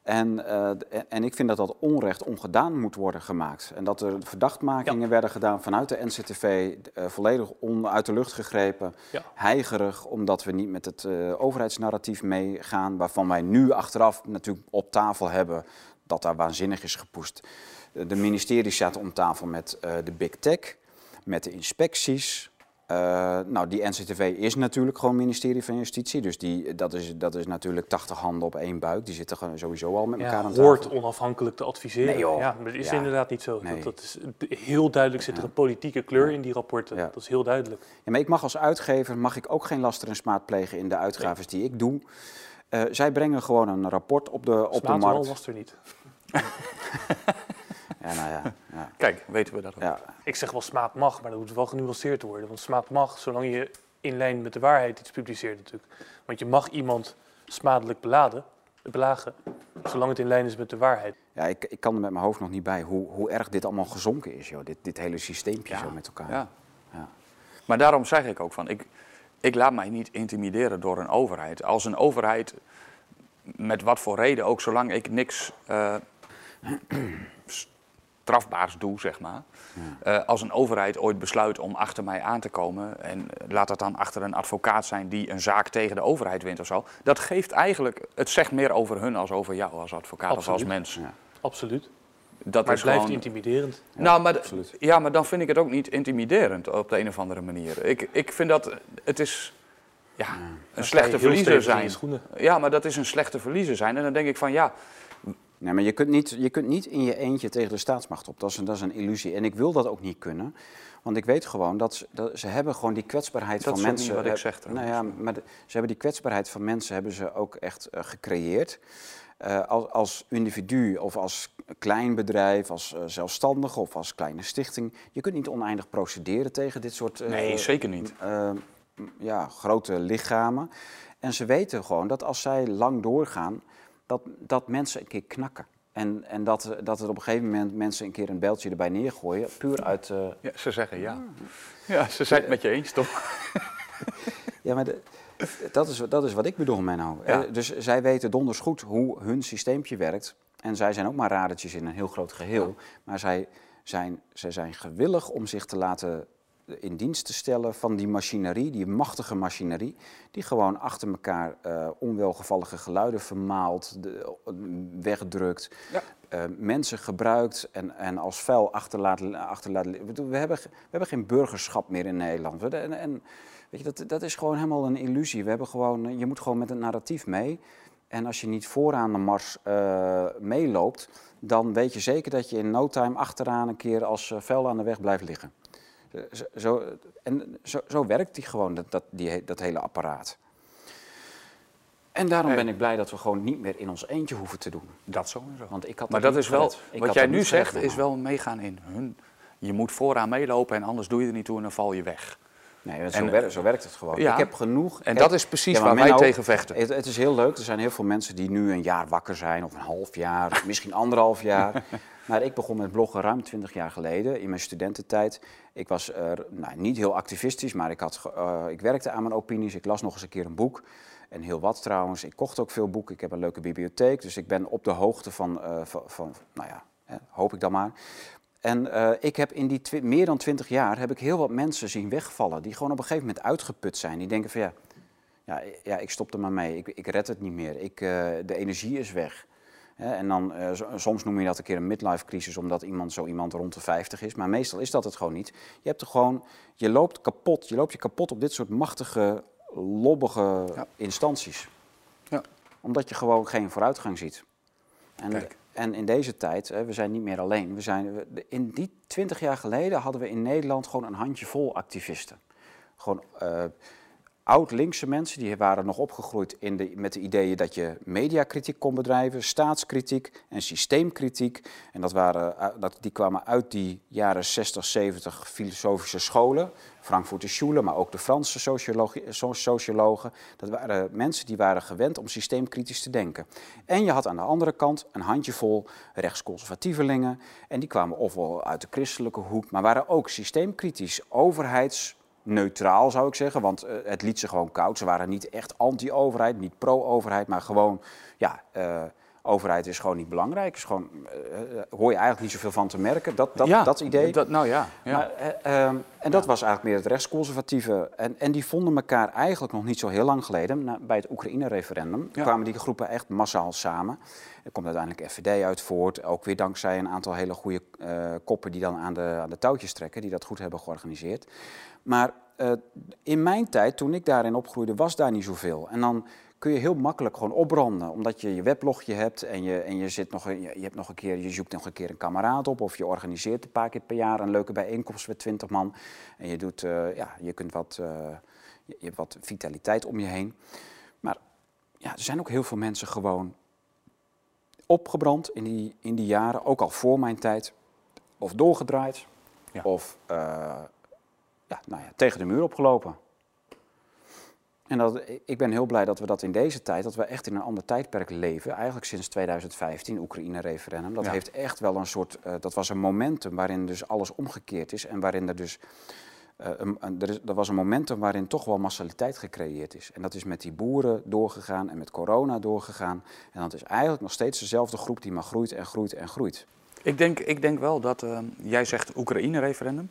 En, eh, en ik vind dat dat onrecht ongedaan moet worden gemaakt. En dat er verdachtmakingen werden gedaan vanuit de NCTV, eh, volledig on, uit de lucht gegrepen, Ja. heigerig, omdat we niet met het eh, overheidsnarratief meegaan, waarvan wij nu achteraf natuurlijk op tafel hebben dat daar waanzinnig is gepoest. De ministeries zaten om tafel met de big tech, met de inspecties. Eh, nou, die NCTV is natuurlijk gewoon ministerie van Justitie. Dus die, dat, is, dat is natuurlijk 80 handen op één buik. Die zitten sowieso al met elkaar Ja, aan hoort tafel. onafhankelijk te adviseren. Nee, joh. Ja, maar dat is Ja. inderdaad niet zo. Nee. Dat, dat is, heel duidelijk zit er een politieke kleur in die rapporten. Dat is heel duidelijk. Ja, maar ik mag als uitgever mag ik ook geen laster en smaad plegen in de uitgaves die ik doe. Eh, zij brengen gewoon een rapport op de, op de Smaad markt. was er niet. Ja, nou ja, ja, Kijk, weten we dat ook. ja. Ik zeg wel smaad mag, maar dat moet wel genuanceerd worden. Want smaad mag, zolang je in lijn met de waarheid iets publiceert natuurlijk. Want je mag iemand smadelijk beladen, belagen, zolang het in lijn is met de waarheid. ja ik, ik kan er met mijn hoofd nog niet bij hoe, hoe erg dit allemaal gezonken is, joh. Dit, dit hele systeempje Ja. zo met elkaar. Ja. Ja. Maar daarom zeg ik ook van, ik, ik laat mij niet intimideren door een overheid. Als een overheid, met wat voor reden ook, zolang ik niks eh, strafbaars doe, zeg maar. Eh, als een overheid ooit besluit om achter mij aan te komen, en laat dat dan achter een advocaat zijn die een zaak tegen de overheid wint of zo, dat geeft eigenlijk, het zegt meer over hun als over jou als advocaat of als mens. Ja. Absoluut. Dat Maar is het blijft gewoon- intimiderend. nou, maar, absoluut. ja, maar dan vind ik het ook niet intimiderend op de een of andere manier. Ik, ik vind dat het is ja, een slechte verliezer zijn. Ja, maar dat is een slechte verliezer zijn. En dan denk ik van ja, Nee, maar je kunt, niet, je kunt niet in je eentje tegen de staatsmacht op. Dat is, een, dat is een illusie. En ik wil dat ook niet kunnen. Want ik weet gewoon dat ze, dat ze hebben gewoon die kwetsbaarheid Dat van is mensen. niet wat ik zeg trouwens. Nou ja, maar de- ze hebben die kwetsbaarheid van mensen hebben ze ook echt eh, gecreëerd. Eh, als, als individu of als klein bedrijf, als eh, zelfstandige of als kleine stichting. Je kunt niet oneindig procederen tegen dit soort nee, zeker niet. ja, grote lichamen. En ze weten gewoon dat als zij lang doorgaan, dat, dat mensen een keer knakken. En, en dat, dat er op een gegeven moment mensen een keer een beltje erbij neergooien, puur uit... eh, Ja, ze zeggen ja. Ja, ze zijn het met je eens toch? ja, maar de- dat, is, dat is wat ik bedoel, Menno. Ja. Eh, Dus zij weten donders goed hoe hun systeempje werkt. En zij zijn ook maar radertjes in een heel groot geheel. Maar zij zijn, zij zijn gewillig om zich te laten in dienst te stellen van die machinerie, die machtige machinerie, die gewoon achter elkaar uh, onwelgevallige geluiden vermaalt, de, wegdrukt, ja. uh, mensen gebruikt en, en als vuil achterlaat. achterlaat we, hebben, we hebben geen burgerschap meer in Nederland. En, en weet je, dat, dat is gewoon helemaal een illusie. We hebben gewoon, je moet gewoon met een narratief mee. En als je niet vooraan de mars uh, meeloopt, dan weet je zeker dat je in no time achteraan een keer als vuil aan de weg blijft liggen. Zo, en zo, zo werkt die gewoon, dat, dat, die, dat hele apparaat. En daarom ben ik blij dat we gewoon niet meer in ons eentje hoeven te doen. Dat sowieso. Want ik had maar dat is wel, wat jij nu zegt, is wel meegaan in hun. Je moet vooraan meelopen en anders doe je er niet toe en dan val je weg. Nee, zo, werkt, zo werkt het gewoon. Ja, ik heb genoeg. En dat is precies waar wij tegen vechten. Het, het, is heel leuk. Er zijn heel veel mensen die nu een jaar wakker zijn, of een half jaar, of misschien anderhalf jaar. Maar ik begon met bloggen ruim 20 jaar geleden, in mijn studententijd. Ik was nou, niet heel activistisch, maar ik, had, uh, ik werkte aan mijn opinies. Ik las nog eens een keer een boek. En heel wat trouwens. Ik kocht ook veel boeken. Ik heb een leuke bibliotheek. Dus ik ben op de hoogte van, uh, van, van, nou ja, hè, hoop ik dan maar. En ik heb in die meer dan twintig jaar heb ik heel wat mensen zien wegvallen. Die gewoon op een gegeven moment uitgeput zijn. Die denken van ja, ja, ja ik stop er maar mee. Ik, ik red het niet meer. Ik, de energie is weg. En dan, uh, soms noem je dat een keer een midlife crisis, omdat iemand zo iemand rond de 50 is. Maar meestal is dat het gewoon niet. Je hebt er gewoon, je loopt kapot. Je loopt je kapot op dit soort machtige, lobbige ja. instanties. Ja. Omdat je gewoon geen vooruitgang ziet. En Kijk. En in deze tijd, we zijn niet meer alleen. We zijn, in die twintig jaar geleden hadden we in Nederland gewoon een handjevol activisten. Gewoon uh, oud-linkse mensen, die waren nog opgegroeid in de, met de ideeën dat je mediakritiek kon bedrijven, staatskritiek en systeemkritiek. En dat waren, eh, dat, die kwamen uit die jaren 60, 70 filosofische scholen. Frankfurter Schule, maar ook de Franse sociologen. Dat waren mensen die waren gewend om systeemkritisch te denken. En je had aan de andere kant een handjevol rechtsconservatievelingen. En die kwamen ofwel uit de christelijke hoek, maar waren ook systeemkritisch, overheidsneutraal zou ik zeggen. Want uh, het liet ze gewoon koud. Ze waren niet echt anti-overheid, niet pro-overheid, maar gewoon ja, uh, overheid is gewoon niet belangrijk. Is gewoon, uh, hoor je eigenlijk niet zoveel van te merken. Dat, dat, ja, dat idee. Dat, nou ja. ja. Maar, um, en dat ja. was eigenlijk meer het rechtsconservatieve. En, en die vonden elkaar eigenlijk nog niet zo heel lang geleden. Na, bij het Oekraïne-referendum kwamen die groepen echt massaal samen. Er komt uiteindelijk FVD uit voort. Ook weer dankzij een aantal hele goede koppen die dan aan de, aan de touwtjes trekken. Die dat goed hebben georganiseerd. Maar in mijn tijd, toen ik daarin opgroeide, was daar niet zoveel. En dan kun je heel makkelijk gewoon opbranden. Omdat je je weblogje hebt en je, en je, zit nog, je, hebt nog een keer, je zoekt nog een keer een kameraad op. Of je organiseert een paar keer per jaar een leuke bijeenkomst met 20 man. En je, doet, uh, ja, je, kunt wat, uh, je, je hebt wat vitaliteit om je heen. Maar ja, er zijn ook heel veel mensen gewoon opgebrand in die, in die jaren. Ook al voor mijn tijd. Of doorgedraaid. Ja. Of uh, ja, nou ja, tegen de muur opgelopen. En dat, ik ben heel blij dat we dat in deze tijd, dat we echt in een ander tijdperk leven. Eigenlijk sinds 2015, Oekraïne-referendum. Dat ja. heeft echt wel een soort, uh, dat was een momentum waarin dus alles omgekeerd is. En waarin er dus, uh, een, er, is, er, was een momentum waarin toch wel massaliteit gecreëerd is. En dat is met die boeren doorgegaan en met corona doorgegaan. En dat is eigenlijk nog steeds dezelfde groep die maar groeit en groeit en groeit. Ik denk, ik denk wel dat, uh, jij zegt Oekraïne-referendum.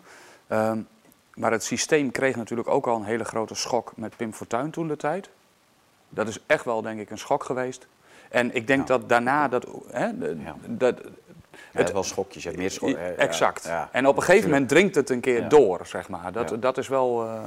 Maar het systeem kreeg natuurlijk ook al een hele grote schok met Pim Fortuyn toen de tijd. Dat is echt wel, denk ik, een schok geweest. En ik denk ja. dat daarna dat. Hè, de, ja. dat het wel schokjes, meer schok, Exact. Ja, en op een gegeven moment dringt het een keer door, zeg maar. Dat, dat is wel. Uh,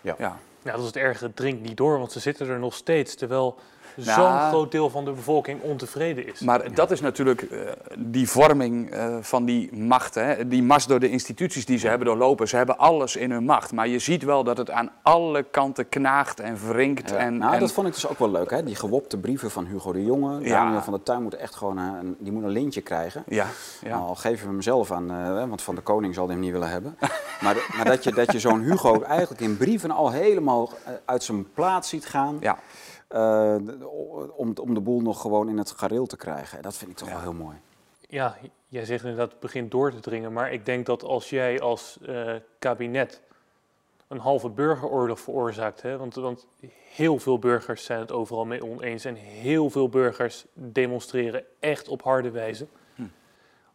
ja. Ja. dat is het erge. Het dringt niet door, want ze zitten er nog steeds. Terwijl nou, zo'n groot deel van de bevolking ontevreden is. Maar ja. dat is natuurlijk uh, die vorming uh, van die macht. Hè? Die mars door de instituties die ze hebben doorlopen. Ze hebben alles in hun macht. Maar je ziet wel dat het aan alle kanten knaagt en wringt. Ja. En, nou, en... dat vond ik dus ook wel leuk. Hè? Die gewopte brieven van Hugo de Jonge. Daniel van der Tuin moet echt gewoon een, die moet een lintje krijgen. Ja. ja. Nou, al geven we hem zelf aan, uh, want van de koning zal hij hem niet willen hebben. maar, maar dat je, dat je zo'n Hugo eigenlijk in brieven al helemaal uit zijn plaats ziet gaan. Ja. Uh, om, om de boel nog gewoon in het gareel te krijgen. Dat vind ik toch ja. wel heel mooi. Ja, jij zegt inderdaad het begint door te dringen. Maar ik denk dat als jij als uh, kabinet een halve burgeroorlog veroorzaakt... Hè, want, want heel veel burgers zijn het overal mee oneens... en heel veel burgers demonstreren echt op harde wijze...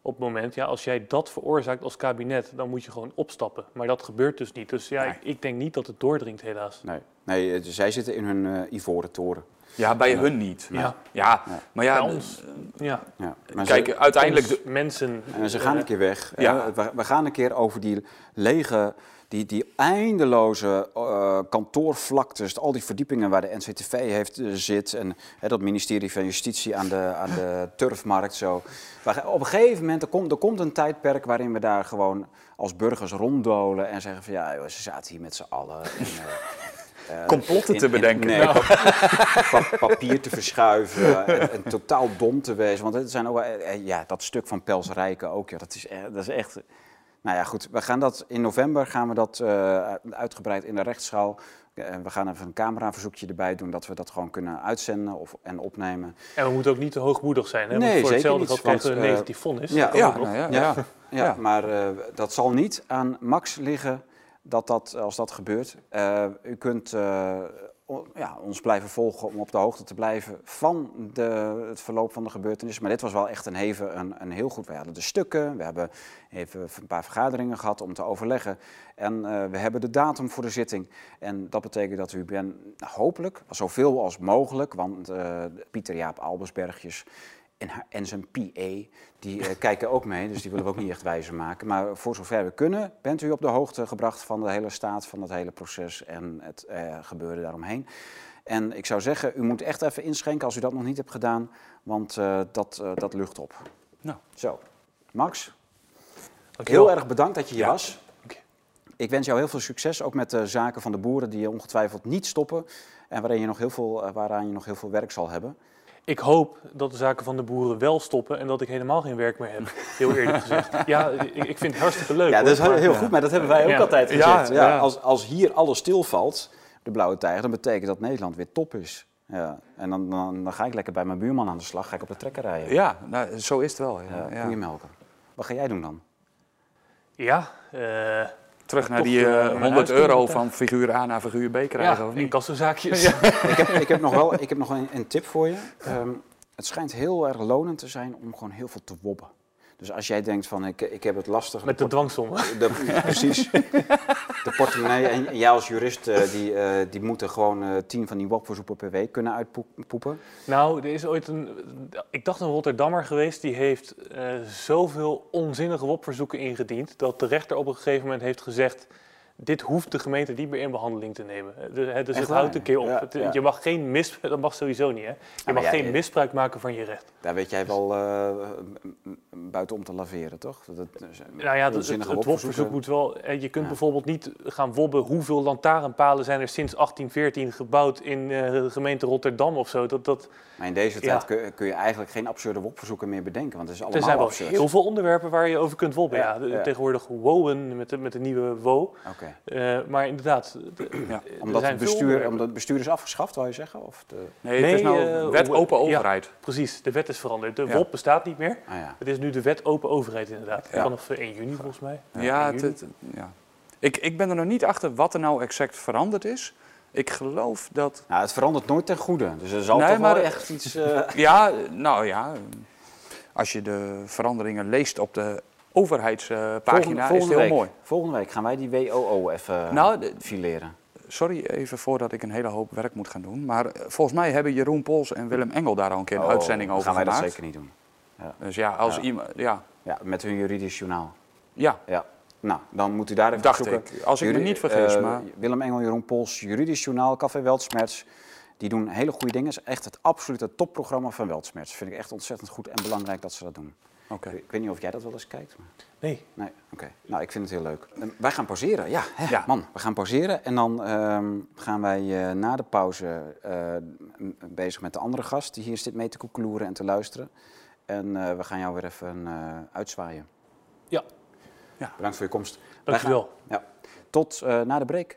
Op het moment, ja, als jij dat veroorzaakt als kabinet, dan moet je gewoon opstappen. Maar dat gebeurt dus niet. Dus ja, Nee. ik, ik denk niet dat het doordringt, helaas. Nee, nee eh, zij zitten in hun eh, ivoren toren. Ja, bij hun niet. Ja. Ja, Ja. maar ja, Bij ons, ja. Ja. Maar ze- kijk, uiteindelijk... Ons de- mensen. En ze gaan eh, een keer weg. Ja. we gaan een keer over die lege, die, die eindeloze eh, kantoorvlaktes, al die verdiepingen waar de NCTV heeft, eh, zit. En hè, dat ministerie van Justitie aan de, aan de turfmarkt. Zo. We gaan- op een gegeven moment, er komt, er komt een tijdperk waarin we daar gewoon als burgers ronddolen en zeggen van ja, joh, ze zaten hier met z'n allen. En, eh, Complotten te in- bedenken. nee, Nou. pa- papier te verschuiven en, en totaal dom te wezen. Want het zijn ook, ja, dat stuk van Pels Rijken ook, ja, dat, is, echt- dat is echt... Nou ja, goed, we gaan dat in november gaan we dat eh, uitgebreid in de rechtszaal. Eh, we gaan even een cameraverzoekje erbij doen, dat we dat gewoon kunnen uitzenden of, en opnemen. En we moeten ook niet te hoogmoedig zijn. Hè? Nee, Want voor zeker hetzelfde niet, geld want, een eh, negatief vonnis. ja, Ja, nou ja, Ja. ja. Ja, Ja. maar eh, dat zal niet aan Max liggen dat dat, als dat gebeurt. Eh, u kunt eh, ja, ons blijven volgen om op de hoogte te blijven van de, het verloop van de gebeurtenissen. Maar dit was wel echt een, een, een heel goed. We hadden de stukken, we hebben even een paar vergaderingen gehad om te overleggen. En eh, we hebben de datum voor de zitting. En dat betekent dat u ben, nou, hopelijk zoveel als mogelijk, want eh, Pieter Jaap Albersbergjes en, haar- en zijn PA, die eh, kijken ook mee, dus die willen we ook niet echt wijzer maken. Maar voor zover we kunnen, bent u op de hoogte gebracht van de hele staat, van het hele proces en het eh, gebeuren daaromheen. En ik zou zeggen, u moet echt even inschenken als u dat nog niet hebt gedaan, want eh, dat, dat lucht op. Nou. Zo, Max, Dankjewel. heel erg bedankt dat je hier Ja. was. Ik wens jou heel veel succes, ook met de zaken van de boeren die ongetwijfeld niet stoppen. En waarin je nog heel veel, waaraan je nog heel veel werk zal hebben. Ik hoop dat de zaken van de boeren wel stoppen en dat ik helemaal geen werk meer heb. Heel eerlijk gezegd. Ja, ik, ik vind het hartstikke leuk. Ja, dat is heel, maar- goed, maar dat hebben wij ook Ja. altijd gezegd. Ja, ja. Als, als hier alles stilvalt, de blauwe tijger, dan betekent dat Nederland weer top is. Ja. En dan, dan, dan ga ik lekker bij mijn buurman aan de slag, ga ik op de trekker rijden. Ja, nou, zo is het wel. Ja. Wat ga jij doen dan? Ja, eh, Terug naar die eh, eh, mijn 100 huis euro van figuur A naar figuur B krijgen, ja of niet? incassozaakjes. ik, heb, ik heb nog wel ik heb nog een, een tip voor je. Ehm, het schijnt heel erg lonend te zijn om gewoon heel veel te wobben. Dus als jij denkt van ik, ik heb het lastig. Met de dwangsommen. De, precies. Portemonnee. En jij als jurist, eh, die, eh, die moeten gewoon eh, tien van die wopverzoeken per week kunnen uitpoepen. Nou, er is ooit een, ik dacht een Rotterdammer geweest, die heeft zoveel onzinnige WOP-verzoeken ingediend, dat de rechter op een gegeven moment heeft gezegd, dit hoeft de gemeente niet meer in behandeling te nemen. Eh, de- hè, dus het houdt een keer op. Ja, Het- ja. Je mag geen mis, dat mag sowieso niet hè. Je maar mag jij- geen misbruik maken van je recht. Daar weet jij wel eh, buiten om te laveren, toch? Dat, dat, Nou ja, het, het, het WOP-verzoeken. moet wel. eh, Je kunt bijvoorbeeld niet gaan wobben hoeveel lantaarnpalen zijn er sinds 1814 gebouwd in eh, de gemeente Rotterdam of zo. Dat, dat, Maar in deze tijd kun, kun je eigenlijk geen absurde wopverzoeken meer bedenken, want het is er allemaal zijn wel absurd. heel veel onderwerpen waar je over kunt wobben. Ja. Tegenwoordig wowen met de, met de nieuwe wo. Eh, maar inderdaad, de- Ja. Omdat, het bestuur, omdat het bestuur is afgeschaft, wou je zeggen? Of de... Nee, het is nou eh, wet open ja. overheid. Precies, de wet is veranderd. De Ja. WOP bestaat niet meer. Ah, ja. Het is nu de wet open overheid inderdaad. Ja. Vanaf eh, 1 juni volgens mij. Ja, 1 het, ja. Ik, ik ben er nog niet achter wat er nou exact veranderd is. Ik geloof dat... Nou, het verandert nooit ten goede, dus er zal Nee, toch maar- wel echt iets... eh, Ja, nou ja, als je de veranderingen leest op de overheidspagina, is het heel week, mooi. Volgende week gaan wij die WOO even Nou, de- fileren. sorry even voordat ik een hele hoop werk moet gaan doen. Maar eh, volgens mij hebben Jeroen Pols en Willem Engel daar al een keer een Oh, uitzending over gaan wij gemaakt. dat zeker niet doen. Dus ja, als Ja. iemand... Ja, Ja, met hun juridisch journaal. ja, Ja. Nou, dan moet u daar even dacht zoeken. ik. Als ik me niet vergis, eh, maar... Willem Engel, Jeroen Pols, Juridisch Journaal, Café Weltsmerts. Die doen hele goede dingen. Het is echt het absolute topprogramma van Weltsmerts. Vind ik echt ontzettend goed en belangrijk dat ze dat doen. Oké. Ik, ik weet niet of jij dat wel eens kijkt. Maar... Nee, Nee, oké. Nou, ik vind het heel leuk. Eh, wij gaan pauzeren, ja. Hè, Ja. Man, we gaan pauzeren. En dan ehm, gaan wij eh, na de pauze eh, bezig met de andere gast die hier zit mee te koekeloeren en te luisteren. En eh, we gaan jou weer even eh, uitzwaaien. Ja. Ja. Bedankt voor je komst. Wij gaan- dankjewel. Ja. Tot eh, na de break.